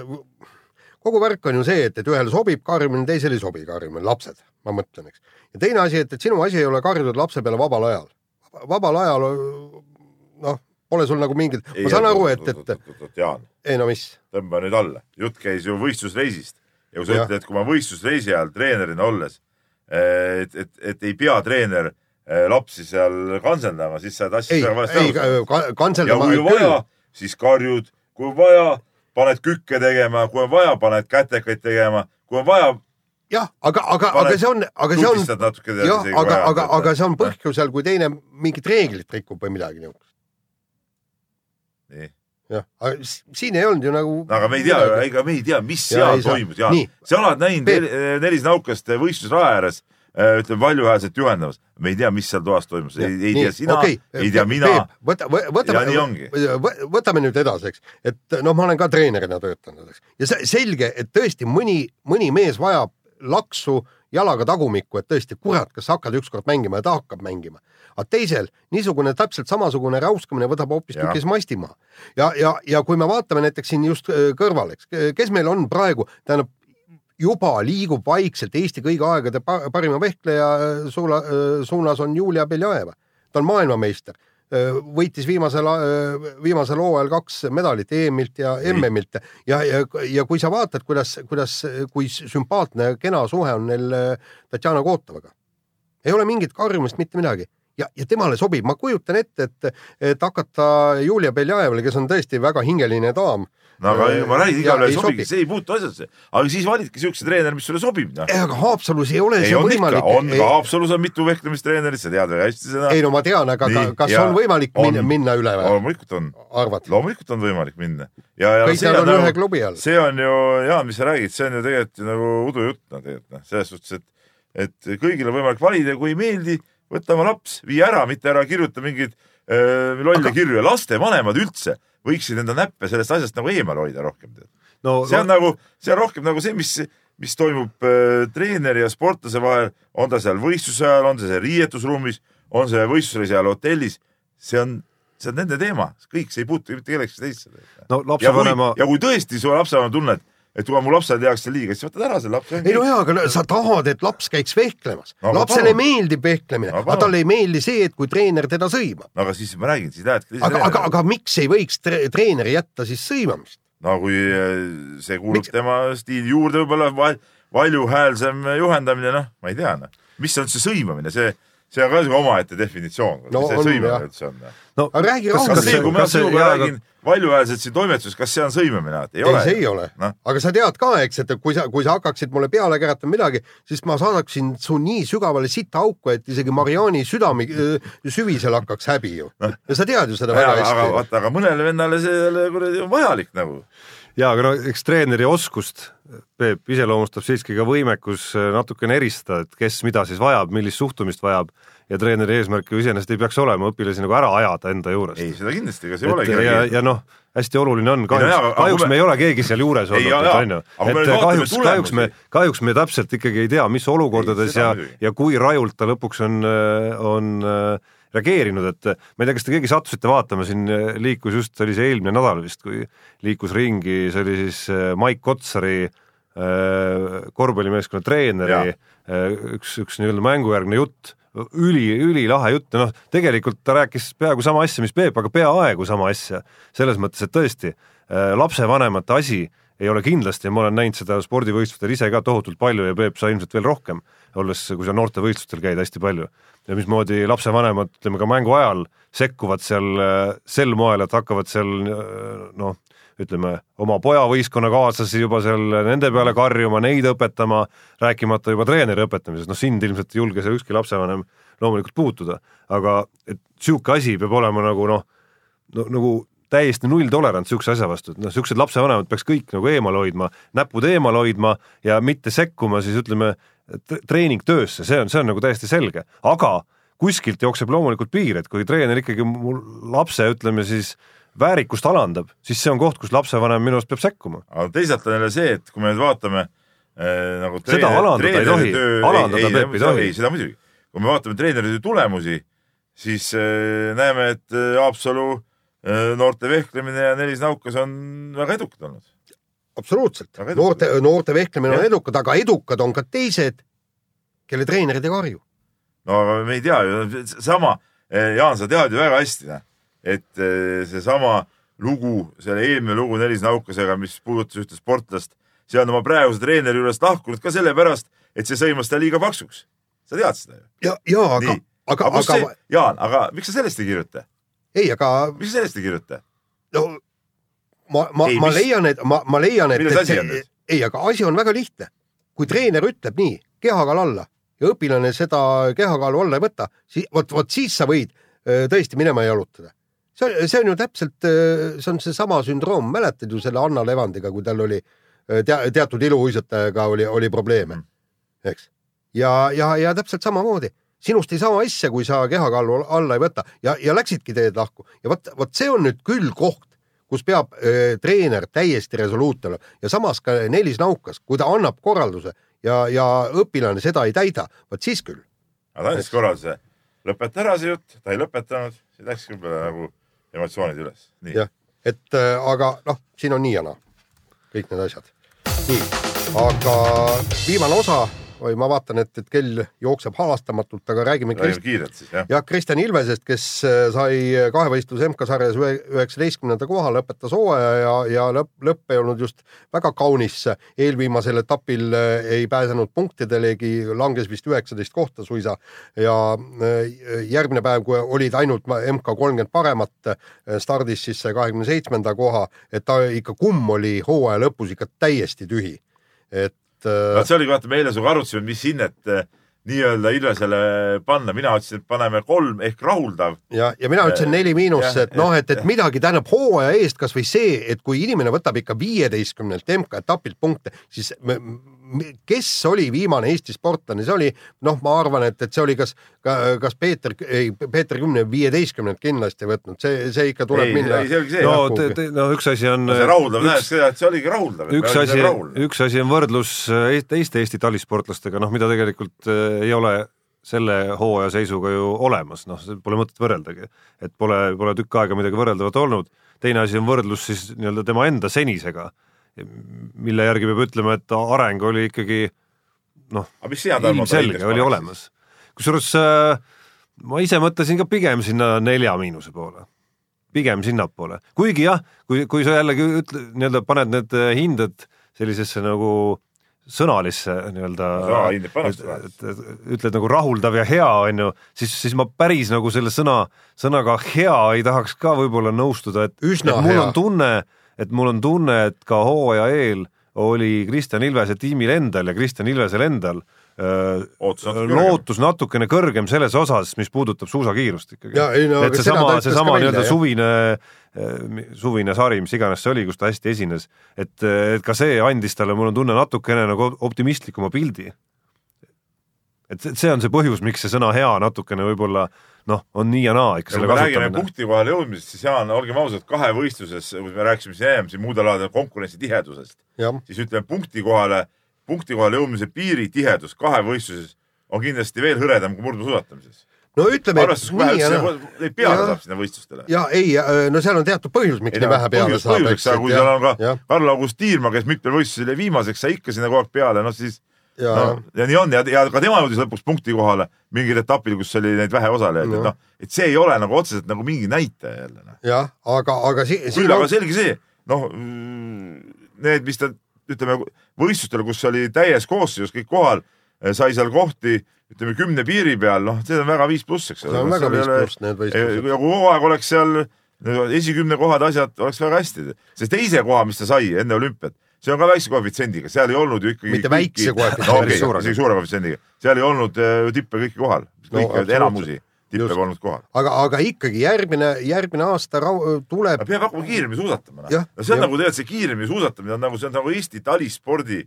kogu värk on ju see, et, et ühele sobib karjumine, teisele ei sobi karjumine, lapsed, ma mõtlen, eks. ja teine asi, et, et sinu asi ei ole karjuda lapse peale vabal ajal. vabal ajal, noh, pole sul nagu mingit, ma saan aru, et, et. Jaan, ei no mis, tõmba nüüd alla, jutt käis ju võistlusreisist ja kui sa ütled, et kui ma võistlusreisi ajal treenerina olles, et, et, et ei pea treener eh, lapsi seal kantseldama, siis sa oled ei asjast väga, valesti aru saanud. ka- ja kantseldama kui vaja, siis karjud, kui vaja, paned kükke tegema, kui on vaja, paned kätekaid tegema, kui on vaja, jah, aga, aga, aga see on, aga see on, jah, aga, aga, aga see on põhjusel, kui teine mingit reeglit rikub või midagi niisugust. nii, jah, aga siin ei olnud ju nagu. aga me ei tea, ega me ei tea, mis Jaa, seal toimus, Nii.. sa oled näinud Nelis Naukast võistlusraja ääres, ütleme valjuhäälselt juhendamas, me ei tea, mis seal toas toimus, ei, ei tea sina okay., ei tea mina. võta, võtame nii võtame nüüd edasi, eks, et noh, ma olen ka treenerina töötanud, eks, ja see selge, et tõesti mõni, mõni mees vajab laksu jalaga tagumikku, et tõesti, kurat, kas sa hakkad ükskord mängima ja ta hakkab mängima. aga teisel niisugune täpselt samasugune räuskamine võtab hoopistükkis masti maha. ja, ja, ja kui me vaatame näiteks siin just äh, kõrval, eks, kes meil on praegu, tähendab juba liigub vaikselt Eesti kõigi aegade pa- parima vehkleja äh, suula, äh, suunas on Julia Beljajeva. ta on maailmameister, võitis viimasel, viimasel hooajal kaks medalit EM-ilt ja MM-ilt ja, ja, ja kui sa vaatad, kuidas, kuidas, kui sümpaatne ja kena suhe on neil äh, Tatjana Kootovaga. ei ole mingit karjumist, mitte midagi ja, ja temale sobib, ma kujutan ette, et, et hakata Julia Beljajevale, kes on tõesti väga hingeline daam. no aga ma räägin, igale ei sobigi, sobi. see ei puutu asjasse. aga siis validki siukse treeneri, mis sulle sobib, noh. aga Haapsalus ei ole ei see on võimalik. on ka Haapsalus on mitu vehklemistreenerit, sa tead väga hästi seda. ei no ma tean, aga Nii, kas ja on võimalik on. minna, minna üle või? loomulikult on, loomulikult on võimalik minna. ja, ja kõik nad on ühe klubi all. see on ju, Jaan, mis sa räägid, see on ju tegelikult nagu udujutt, noh tegelikult noh, selles suhtes, et et kõigil on võimalik valida, kui ei meeldi, võta oma laps, vii ära, mitte ära kirjuta mingeid äh, lolle Aga- kirju ja lastevanemad üldse võiksid enda näppe sellest asjast nagu eemal hoida rohkem. no see on nagu, see on rohkem nagu see, mis, mis toimub äh, treeneri ja sportlase vahel, on ta seal võistluse ajal, on see seal riietusruumis, on see võistlusreisi ajal hotellis, see on, see on nende teema, kõik, see ei puutu mitte kellegi teisse. no lapsevanema,, ja kui tõesti su lapsevanem tunneb, et kuule, mu lapsele tehakse liiga, siis võtad ära selle lapse. ei no jaa, aga sa tahad, et laps käiks vehklemas No lapsele palun. meeldib vehklemine, aga talle ei meeldi see, et kui treener teda sõimab. no aga siis ma räägin, siis lähedki aga, aga, aga miks ei võiks tre treener jätta siis sõimamist? no kui äh, see kuulub Miks- tema stiili juurde, võib-olla val- valjuhäälsem juhendamine, noh, ma ei tea, noh, mis on see sõimamine, see, see on ka siuke omaette definitsioon, No mis see on, jah. sõimamine üldse on. no aga räägi kas, kas rahulikult. see, kui see- sinuga räägin valjuhäälselt siin toimetuses, kas see on sõimamine? ei ei, ole. see ei ole Noh.. aga sa tead ka, eks, et kui sa, kui sa hakkaksid mulle peale keratama midagi, siis ma saadaksin su nii sügavale sittaauku, et isegi Mariani südame äh, süvisel hakkaks häbi ju. ja sa tead ju seda väga aga, aga hästi. vaata, aga mõnele vennale see kuradi on vajalik nagu. Ja aga no eks treeneri oskust, Peep, iseloomustab siiski ka võimekus äh, natukene eristada, et kes mida siis vajab, millist suhtumist vajab ja treeneri eesmärk ju iseenesest ei peaks olema õpilasi nagu ära ajada enda juurest. ei, seda kindlasti, ega see ei olegi ja, ja noh, hästi oluline on, no kahjuks jaa,, aga kahjuks me- ei ole keegi seal juures Ei, olnud, jaa, jaa. on ju, et kahjuks, kahjuks me kahjuks me täpselt ikkagi ei tea, mis olukordades seda ja ja kui rajult ta lõpuks on, on äh, reageerinud, et ma ei tea, kas te keegi sattusite vaatama, siin äh, liikus just, see oli see eelmine nädal vist, kui liikus ringi, see oli siis äh, Mike Kotsari äh, korvpallimeeskonna treeneri äh, üks, üks nii-öelda mängujärgne jutt, üli, ülilahe jutt ja noh, tegelikult ta rääkis peaaegu sama asja, mis Peep, aga peaaegu sama asja. selles mõttes, et tõesti lapsevanemate asi ei ole kindlasti ja ma olen näinud seda spordivõistlustel ise ka tohutult palju ja Peep, sa ilmselt veel rohkem, olles, kui sa noortevõistlustel käid hästi palju ja mismoodi lapsevanemad, ütleme ka mängu ajal sekkuvad seal äh, sel moel, et hakkavad seal äh, noh, ütleme oma poja võistkonnakaaslasi juba seal nende peale karjuma, neid õpetama, rääkimata juba treeneri õpetamisest, noh sind ilmselt ei julge seal ükski lapsevanem loomulikult puutuda, aga et niisugune asi peab olema nagu noh no,, nagu täiesti nulltolerants niisuguse asja vastu, et noh, niisugused lapsevanemad peaks kõik nagu eemale hoidma, näpud eemale hoidma ja mitte sekkuma siis ütleme tre- treeningtöösse, see on, see on nagu täiesti selge, aga kuskilt jookseb loomulikult piir, et kui treener ikkagi mul lapse, ütleme siis väärikust alandab, siis see on koht, kus lapsevanem minu arust peab sekkuma. aga teisalt on jälle see, et kui me nüüd vaatame äh, nagu Seda alandada ei tohi. Alandada, Peep, ei tohi. ei, seda muidugi. kui me vaatame treeneri töö tulemusi, siis äh, näeme, et äh, Haapsalu äh, noorte vehklemine ja Nelis Naukas on väga edukad olnud. Absoluutselt noorte, noorte vehklemine on Jah. edukad, aga edukad on ka teised, kelle treenerid ei karju. no aga me ei tea ju, sama, Jaan, sa tead ju väga hästi, et eh, seesama lugu, selle eelmine lugu Nelis Naukasega, mis puudutas ühte sportlast, see on oma praeguse treeneri juurest lahkunud ka sellepärast, et see sõimas ta liiga paksuks. sa tead seda ju? ja, ja aga aga, aga aga Jaan, aga miks sa sellest ei kirjuta? ei, aga miks sa sellest ei kirjuta? no ma, ma ma leian, et ma, ma leian, et, et see ei, aga asi on väga lihtne. kui treener ütleb nii, kehakaal alla ja õpilane seda kehakaalu alla ei võta, siis vot, vot siis sa võid tõesti minema jalutada. see on, see on ju täpselt, see on seesama sündroom, mäletad ju selle Anna Levandiga, kui tal oli tea, teatud iluuisutajaga oli, oli probleeme, eks. ja, ja, ja täpselt samamoodi sinust ei saa asja, kui sa kehakaalu alla ei võta ja, ja läksidki teed lahku ja vot, vot see on nüüd küll koht, kus peab öö, treener täiesti resoluutne olema ja samas ka Nelis Naukas, kui ta annab korralduse ja, ja õpilane seda ei täida, vot siis küll. aga ta andis korralduse, lõpeta ära see jutt, ta ei lõpetanud, siis läks võib-olla nagu emotsioonid üles. jah, et äh, aga noh, siin on nii ja naa, kõik need asjad. nii, aga viimane osa, oi, ma vaatan, et, et kell jookseb halastamatult, aga räägime räägime Krist-, kiirelt siis jah. jah, Kristjan Ilvesest, kes äh, sai kahevõistluse MK-sarjas ühe- üheksateistkümnenda koha, lõpetas hooaja ja, ja lõpp, lõpp ei olnud just väga kaunis. eelviimasel etapil äh, ei pääsenud punktidalegi, langes vist üheksateist kohta suisa ja äh, järgmine päev, kui olid ainult MK kolmkümmend paremat, stardis siis see kahekümne seitsmenda koha, et ta ikka kumm oli hooaja lõpus ikka täiesti tühi. et vaat see oligi, vaata, me eile sinuga arutasime, mis hinnet eh, nii-öelda Ilvesele panna, mina ütlesin, et paneme kolm ehk rahuldav. ja, ja mina ütlesin neli miinus, et noh, et, et midagi tähendab hooaja eest kasvõi see, et kui inimene võtab ikka viieteistkümnelt MK-etapilt punkte, siis me, kes oli viimane Eesti sportlane, see oli noh, ma arvan, et, et see oli kas, kas Peeter, ei Peeter Kümne viieteistkümnelt kindlasti võtnud, see, see ikka tuleb ei, minna ei, see oligi see no no,, üks asi on see rahuldav üks, seda, et see oligi rahuldav. üks asi, üks asi on võrdlus äh, teiste Eesti talisportlastega, noh, mida tegelikult äh, ei ole selle hooaja seisuga ju olemas, noh, pole mõtet võrreldagi, et pole, pole tükk aega midagi võrreldavat olnud. teine asi on võrdlus siis nii-öelda tema enda senisega, mille järgi peab ütlema, et areng oli ikkagi noh, ilmselge oli olemas. kusjuures äh, ma ise mõtlesin ka pigem sinna nelja miinuse poole, pigem sinnapoole, kuigi jah, kui, kui sa jällegi ütle, nii-öelda paned need äh, hinded sellisesse nagu sõnalisse nii-öelda ütled nagu rahuldav ja hea on ju, siis, siis ma päris nagu selle sõna, sõnaga hea ei tahaks ka võib-olla nõustuda, et, Üsna et mul hea. on tunne, et mul on tunne, et ka hooaja eel oli Kristjan Ilvese tiimil endal ja Kristjan Ilvesel endal lootus natukene kõrgem selles osas, mis puudutab suusakiirust ikkagi. No et seesama, seesama nii-öelda suvine, suvine sari, mis iganes see oli, kus ta hästi esines, et, et ka see andis talle, mul on tunne, natukene nagu optimistlikuma pildi. Et see- see on see põhjus, miks see sõna hea natukene võib-olla noh, on nii ja naa ikka selle kasutamine. punkti kohale jõudmisest, siis Jaan, olgem ausad, kahevõistluses, kui me rääkisime siin ennem siin muudel aladel konkurentsi tihedusest, siis ütleme punkti kohale, punkti kohale jõudmise piiri tihedus kahevõistluses on kindlasti veel hõredam kui murdmaasuusatamises. no ütleme, et nii ja naa. peale saab sinna võistlustele. ja ei, no seal on teatud põhjus, miks nii vähe peale põhjus, saab, põhjuseks, aga kui seal on ka Karl-August Tiirma, kes mitmel võistlusel jäi viimaseks, sai ikka sinna kogu aeg peale, noh siis ja no,, ja nii on ja, ja ka tema jõudis lõpuks punkti kohale mingil etapil, kus oli neid vähe osalejaid, et noh, et see ei ole nagu otseselt nagu mingi näitaja jälle noh. jah, aga, aga si- küll aga on, selge see, noh, need, mis ta ütleme võistlustel, kus oli täies koosseisus kõik kohal, sai seal kohti ütleme kümne piiri peal, noh, see on väga viis pluss, eks see on väga viis pluss need võistlused. ja kui hooaeg oleks seal esikümne kohad, asjad oleks väga hästi, see teise koha, mis ta sai enne olümpiat, see on ka väikse koefitsiendiga, seal ei olnud ju ikkagi Mitte väikse koefitsiendiga, no, okay, suure. isegi suure koefitsiendiga, seal ei olnud äh, ju tippe kõiki kohal, No kõiki no, enamusi tippe polnud kohal. aga, aga ikkagi järgmine, järgmine aasta rau- tuleb peab hakkama kiiremini suusatama. No see on jah. nagu tegelikult see kiiremini suusatamine on nagu, see on nagu Eesti talispordi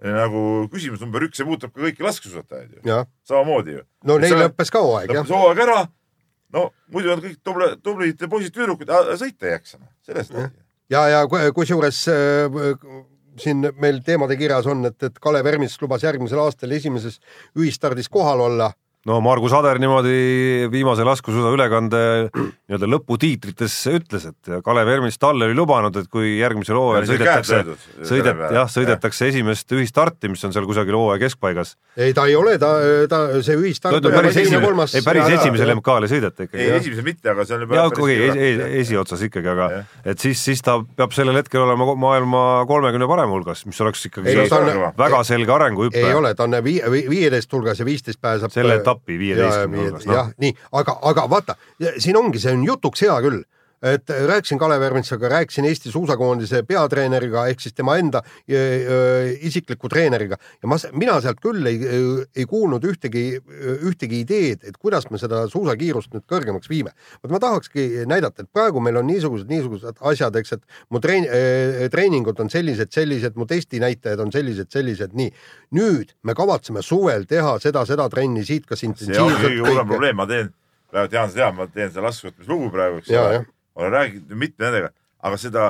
nagu küsimus number üks, see puudutab ka kõiki laskesuusatajaid ju, samamoodi ju. no neil lõppes ka hooaeg jah lõppes. hooaeg ära. no muidu nad kõik tubli, tublid poisid-tüdrukud, sõita ei jaksa, sellest on. ja, ja ku- kusjuures äh, siin meil teemade kirjas on, et, et Kalev Ermits lubas järgmisel aastal esimeses ühistardis kohal olla. No Margus Ader niimoodi viimase laskesuusa ülekande nii-öelda lõputiitrites ütles, et Kalev Ermits talle oli lubanud, et kui järgmisel hooajal sõidetakse, sõidet, jah, sõidetakse esimest ühistarti, mis on seal kusagil hooaja keskpaigas. ei, ta ei ole, ta, ta, see ühistart on päris esimene, kolmas. ei päris esimesel MK-l ei sõideta ei, ikkagi, jah. esimesel mitte, aga see on juba. ja okei, esiotsas ikkagi, aga Jah. et siis, siis ta peab sellel hetkel olema maailma kolmekümne parema hulgas, mis oleks ikkagi Ei, no on- väga selge arenguhüpe ei. ole, ta on vii-, viieteist hulgas ja viisteist pääseb. Selle etapi 15 hulgas, noh. jah, nii, aga, aga vaata, siin ongi, see on jutuks hea küll, et rääkisin Kalev Ermitsaga, rääkisin Eesti suusakoondise peatreeneriga ehk siis tema enda äh, äh, isikliku treeneriga. Ja ma, mina sealt küll ei, ei kuulnud ühtegi, ühtegi ideed, et kuidas me seda suusakiirust nüüd kõrgemaks viime. vot ma tahakski näidata, et praegu meil on niisugused, niisugused asjad, eks, et mu treen-, treeningud on sellised, sellised, mu testinäitajad on sellised, sellised, nii. nüüd me kavatseme suvel teha seda, seda trenni siit, kas see ongi intensiivselt kõige hullem probleem, ma teen, sa tead, ma teen seda laskevõtmislugu praegu, eks ole olen rääkinud mitme nendega, aga seda,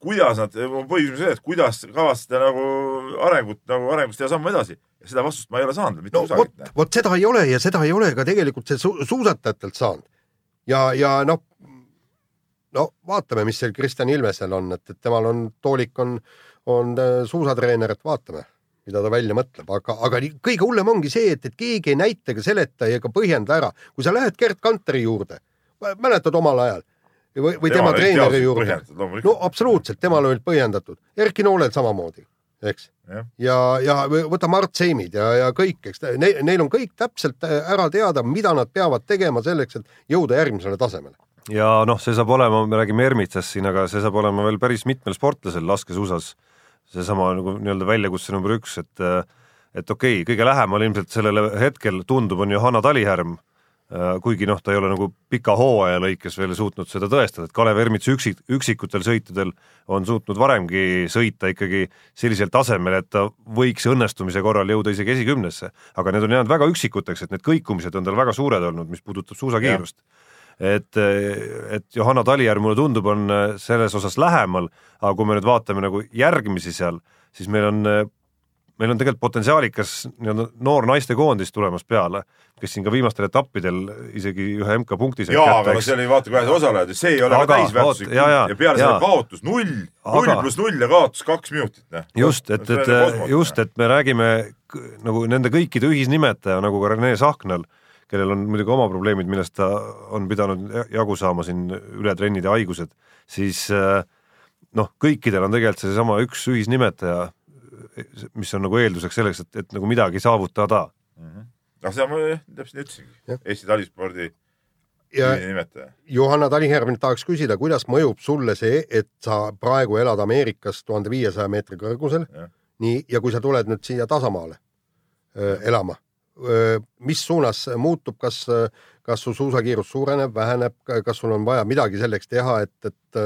kuidas nad, põhiküsimus on see, et kuidas kavatsete nagu arengut nagu arengust teha sammu edasi ja seda vastust ma ei ole saanud mitte no kusagilt., vot seda ei ole ja seda ei ole ka tegelikult see su suusatajatelt saanud. ja, ja noh, no vaatame, mis seal Kristjan Ilvesel on, et, et temal on, Toolik on, on äh, suusatreener, et vaatame, mida ta välja mõtleb, aga, aga kõige hullem ongi see, et, et keegi ei näita ega seleta ega põhjenda ära. kui sa lähed Gerd Kanteri juurde, mäletad omal ajal? Või, või tema, tema treeneri juurde, no absoluutselt, temal olid põhjendatud, Erki Noolel samamoodi, eks? Jah. ja, ja võta Mart Seimid ja, ja kõik, eks? Neil, neil on kõik täpselt ära teada, mida nad peavad tegema selleks, et jõuda järgmisele tasemele. ja noh, see saab olema, me räägime Ermitsast siin, aga see saab olema veel päris mitmel sportlasel laskesuusas. Seesama nagu nii-öelda väljakutse number üks, et et okei okay,, kõige lähemal ilmselt sellele hetkel tundub, on Johanna Talihärm, kuigi noh, ta ei ole nagu pika hooaja lõikes veel suutnud seda tõestada, et Kalev Ermits üksik, üksikutel sõitudel on suutnud varemgi sõita ikkagi sellisel tasemel, et ta võiks õnnestumise korral jõuda isegi esikümnesse. aga need on jäänud väga üksikuteks, et need kõikumised on tal väga suured olnud, mis puudutab suusakiirust et, et Johanna Talijärv mulle tundub, on selles osas lähemal, aga kui me nüüd vaatame nagu järgmisi seal, siis meil on, meil on tegelikult potentsiaalikas nii-öelda noor naistekoondis tulemas peale, kes siin ka viimastel etappidel isegi ühe MK-punkti sai jaa, aga see oli vaata, kui osalejad, see ei ole Aga, ka täisväärtuslik jaa, jaa, ja peale jaa. selle kaotus null, null pluss null ja kaotus kaks minutit, noh. just, et, et just, et me räägime nagu nende kõikide ühisnimetaja nagu ka Rene Sahnal, kellel on muidugi oma probleemid, millest ta on pidanud ja- jagu saama siin ületrennid ja haigused, siis äh, noh, kõikidel on tegelikult seesama üks ühisnimetaja, mis on nagu eelduseks selleks, et, et nagu midagi saavutada. noh, seda ma täpselt nii ütlesingi. Eesti talispordi ja nimetaja. Johanna Talihärmilt tahaks küsida, kuidas mõjub sulle see, et sa praegu elad Ameerikas tuhande viiesaja meetri kõrgusel nii, ja kui sa tuled nüüd siia tasamaale öö, elama, mis suunas muutub, kas, kas su suusakiirus suureneb, väheneb, kas sul on vaja midagi selleks teha, et, et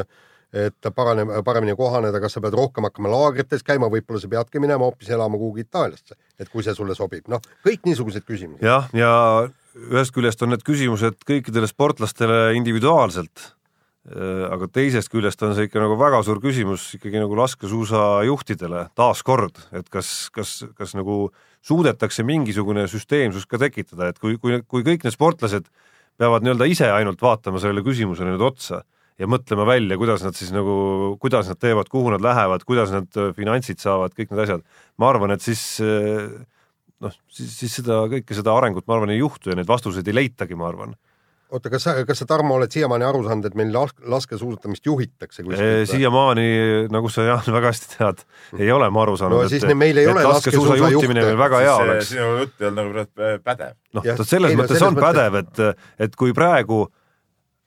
et paraneb, paremini kohaneda, kas sa pead rohkem hakkama laagrites käima, võib-olla sa peadki minema hoopis elama kuhugi Itaaliasse, et kui see sulle sobib, noh, kõik niisugused küsimused. jah, ja ühest küljest on need küsimused kõikidele sportlastele individuaalselt, aga teisest küljest on see ikka nagu väga suur küsimus ikkagi nagu laskesuusajuhtidele taaskord, et kas, kas, kas nagu suudetakse mingisugune süsteemsus ka tekitada, et kui, kui, kui kõik need sportlased peavad nii-öelda ise ainult vaatama sellele küsimusele nüüd otsa ja mõtlema välja, kuidas nad siis nagu, kuidas nad teevad, kuhu nad lähevad, kuidas nad äh, finantsid saavad, kõik need asjad, ma arvan, et siis äh, noh, siis, siis seda kõike seda arengut ma arvan ei juhtu ja neid vastuseid ei leitagi, ma arvan. oota, kas sa, kas sa, Tarmo, oled siiamaani aru saanud, et meil las- laskesuusatamist juhitakse kuskilt? siiamaani, nagu sa Jaan väga hästi tead, ei ole ma aru saanud No siis ne- meil ei ole laskesuusa juhtimine meil väga hea see oleks. sinu jutt ei olnud nagu pädev. noh, selles ei no mõttes selles on pädev, et, et kui praegu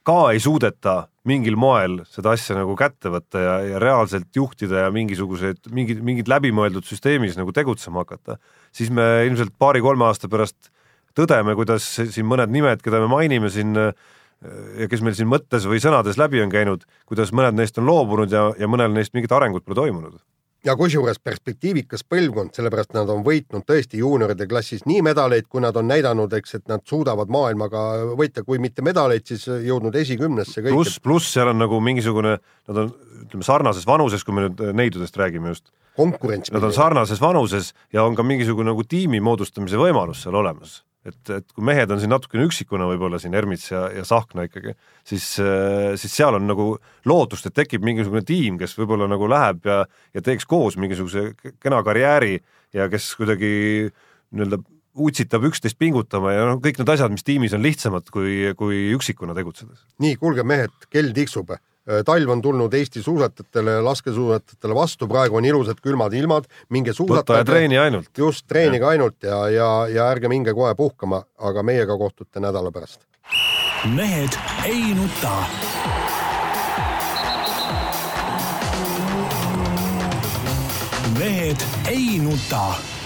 ka ei suudeta mingil moel seda asja nagu kätte võtta ja, ja reaalselt juhtida ja mingisuguseid, mingid, mingid läbimõeldud süsteemis nagu tegutsema hakata, siis me ilmselt paari-kolme aasta pärast tõdeme, kuidas siin mõned nimed, keda me mainime siin ja kes meil siin mõttes või sõnades läbi on käinud, kuidas mõned neist on loobunud ja, ja mõnel neist mingit arengut pole toimunud. Ja kusjuures perspektiivikas põlvkond, sellepärast nad on võitnud tõesti juunioride klassis nii medaleid, kui nad on näidanud, eks, et nad suudavad maailmaga võita, kui mitte medaleid, siis jõudnud esikümnesse pluss, pluss seal on nagu mingisugune, nad on ütleme sarnases vanuses, kui me nüüd neidudest räägime just, konkurents. nad on sarnases vanuses ja on ka mingisugune nagu tiimi moodustamise võimalus seal olemas et, et kui mehed on siin natukene üksikuna võib-olla siin Ermits ja, ja Sahkna ikkagi, siis, siis seal on nagu lootust, et tekib mingisugune tiim, kes võib-olla nagu läheb ja, ja teeks koos mingisuguse kena karjääri ja kes kuidagi nii-öelda utsitab üksteist pingutama ja noh, kõik need asjad, mis tiimis on lihtsamad kui, kui üksikuna tegutsedes. nii, kuulge mehed, kell tiksub Äh, talv on tulnud Eesti suusatajatele, laskesuusatajatele vastu, praegu on ilusad külmad ilmad, minge suusatage. ja treeni ainult. just, treenige ainult ja, ja, ja ärge minge kohe puhkama, aga meiega kohtute nädala pärast. mehed ei nuta. mehed ei nuta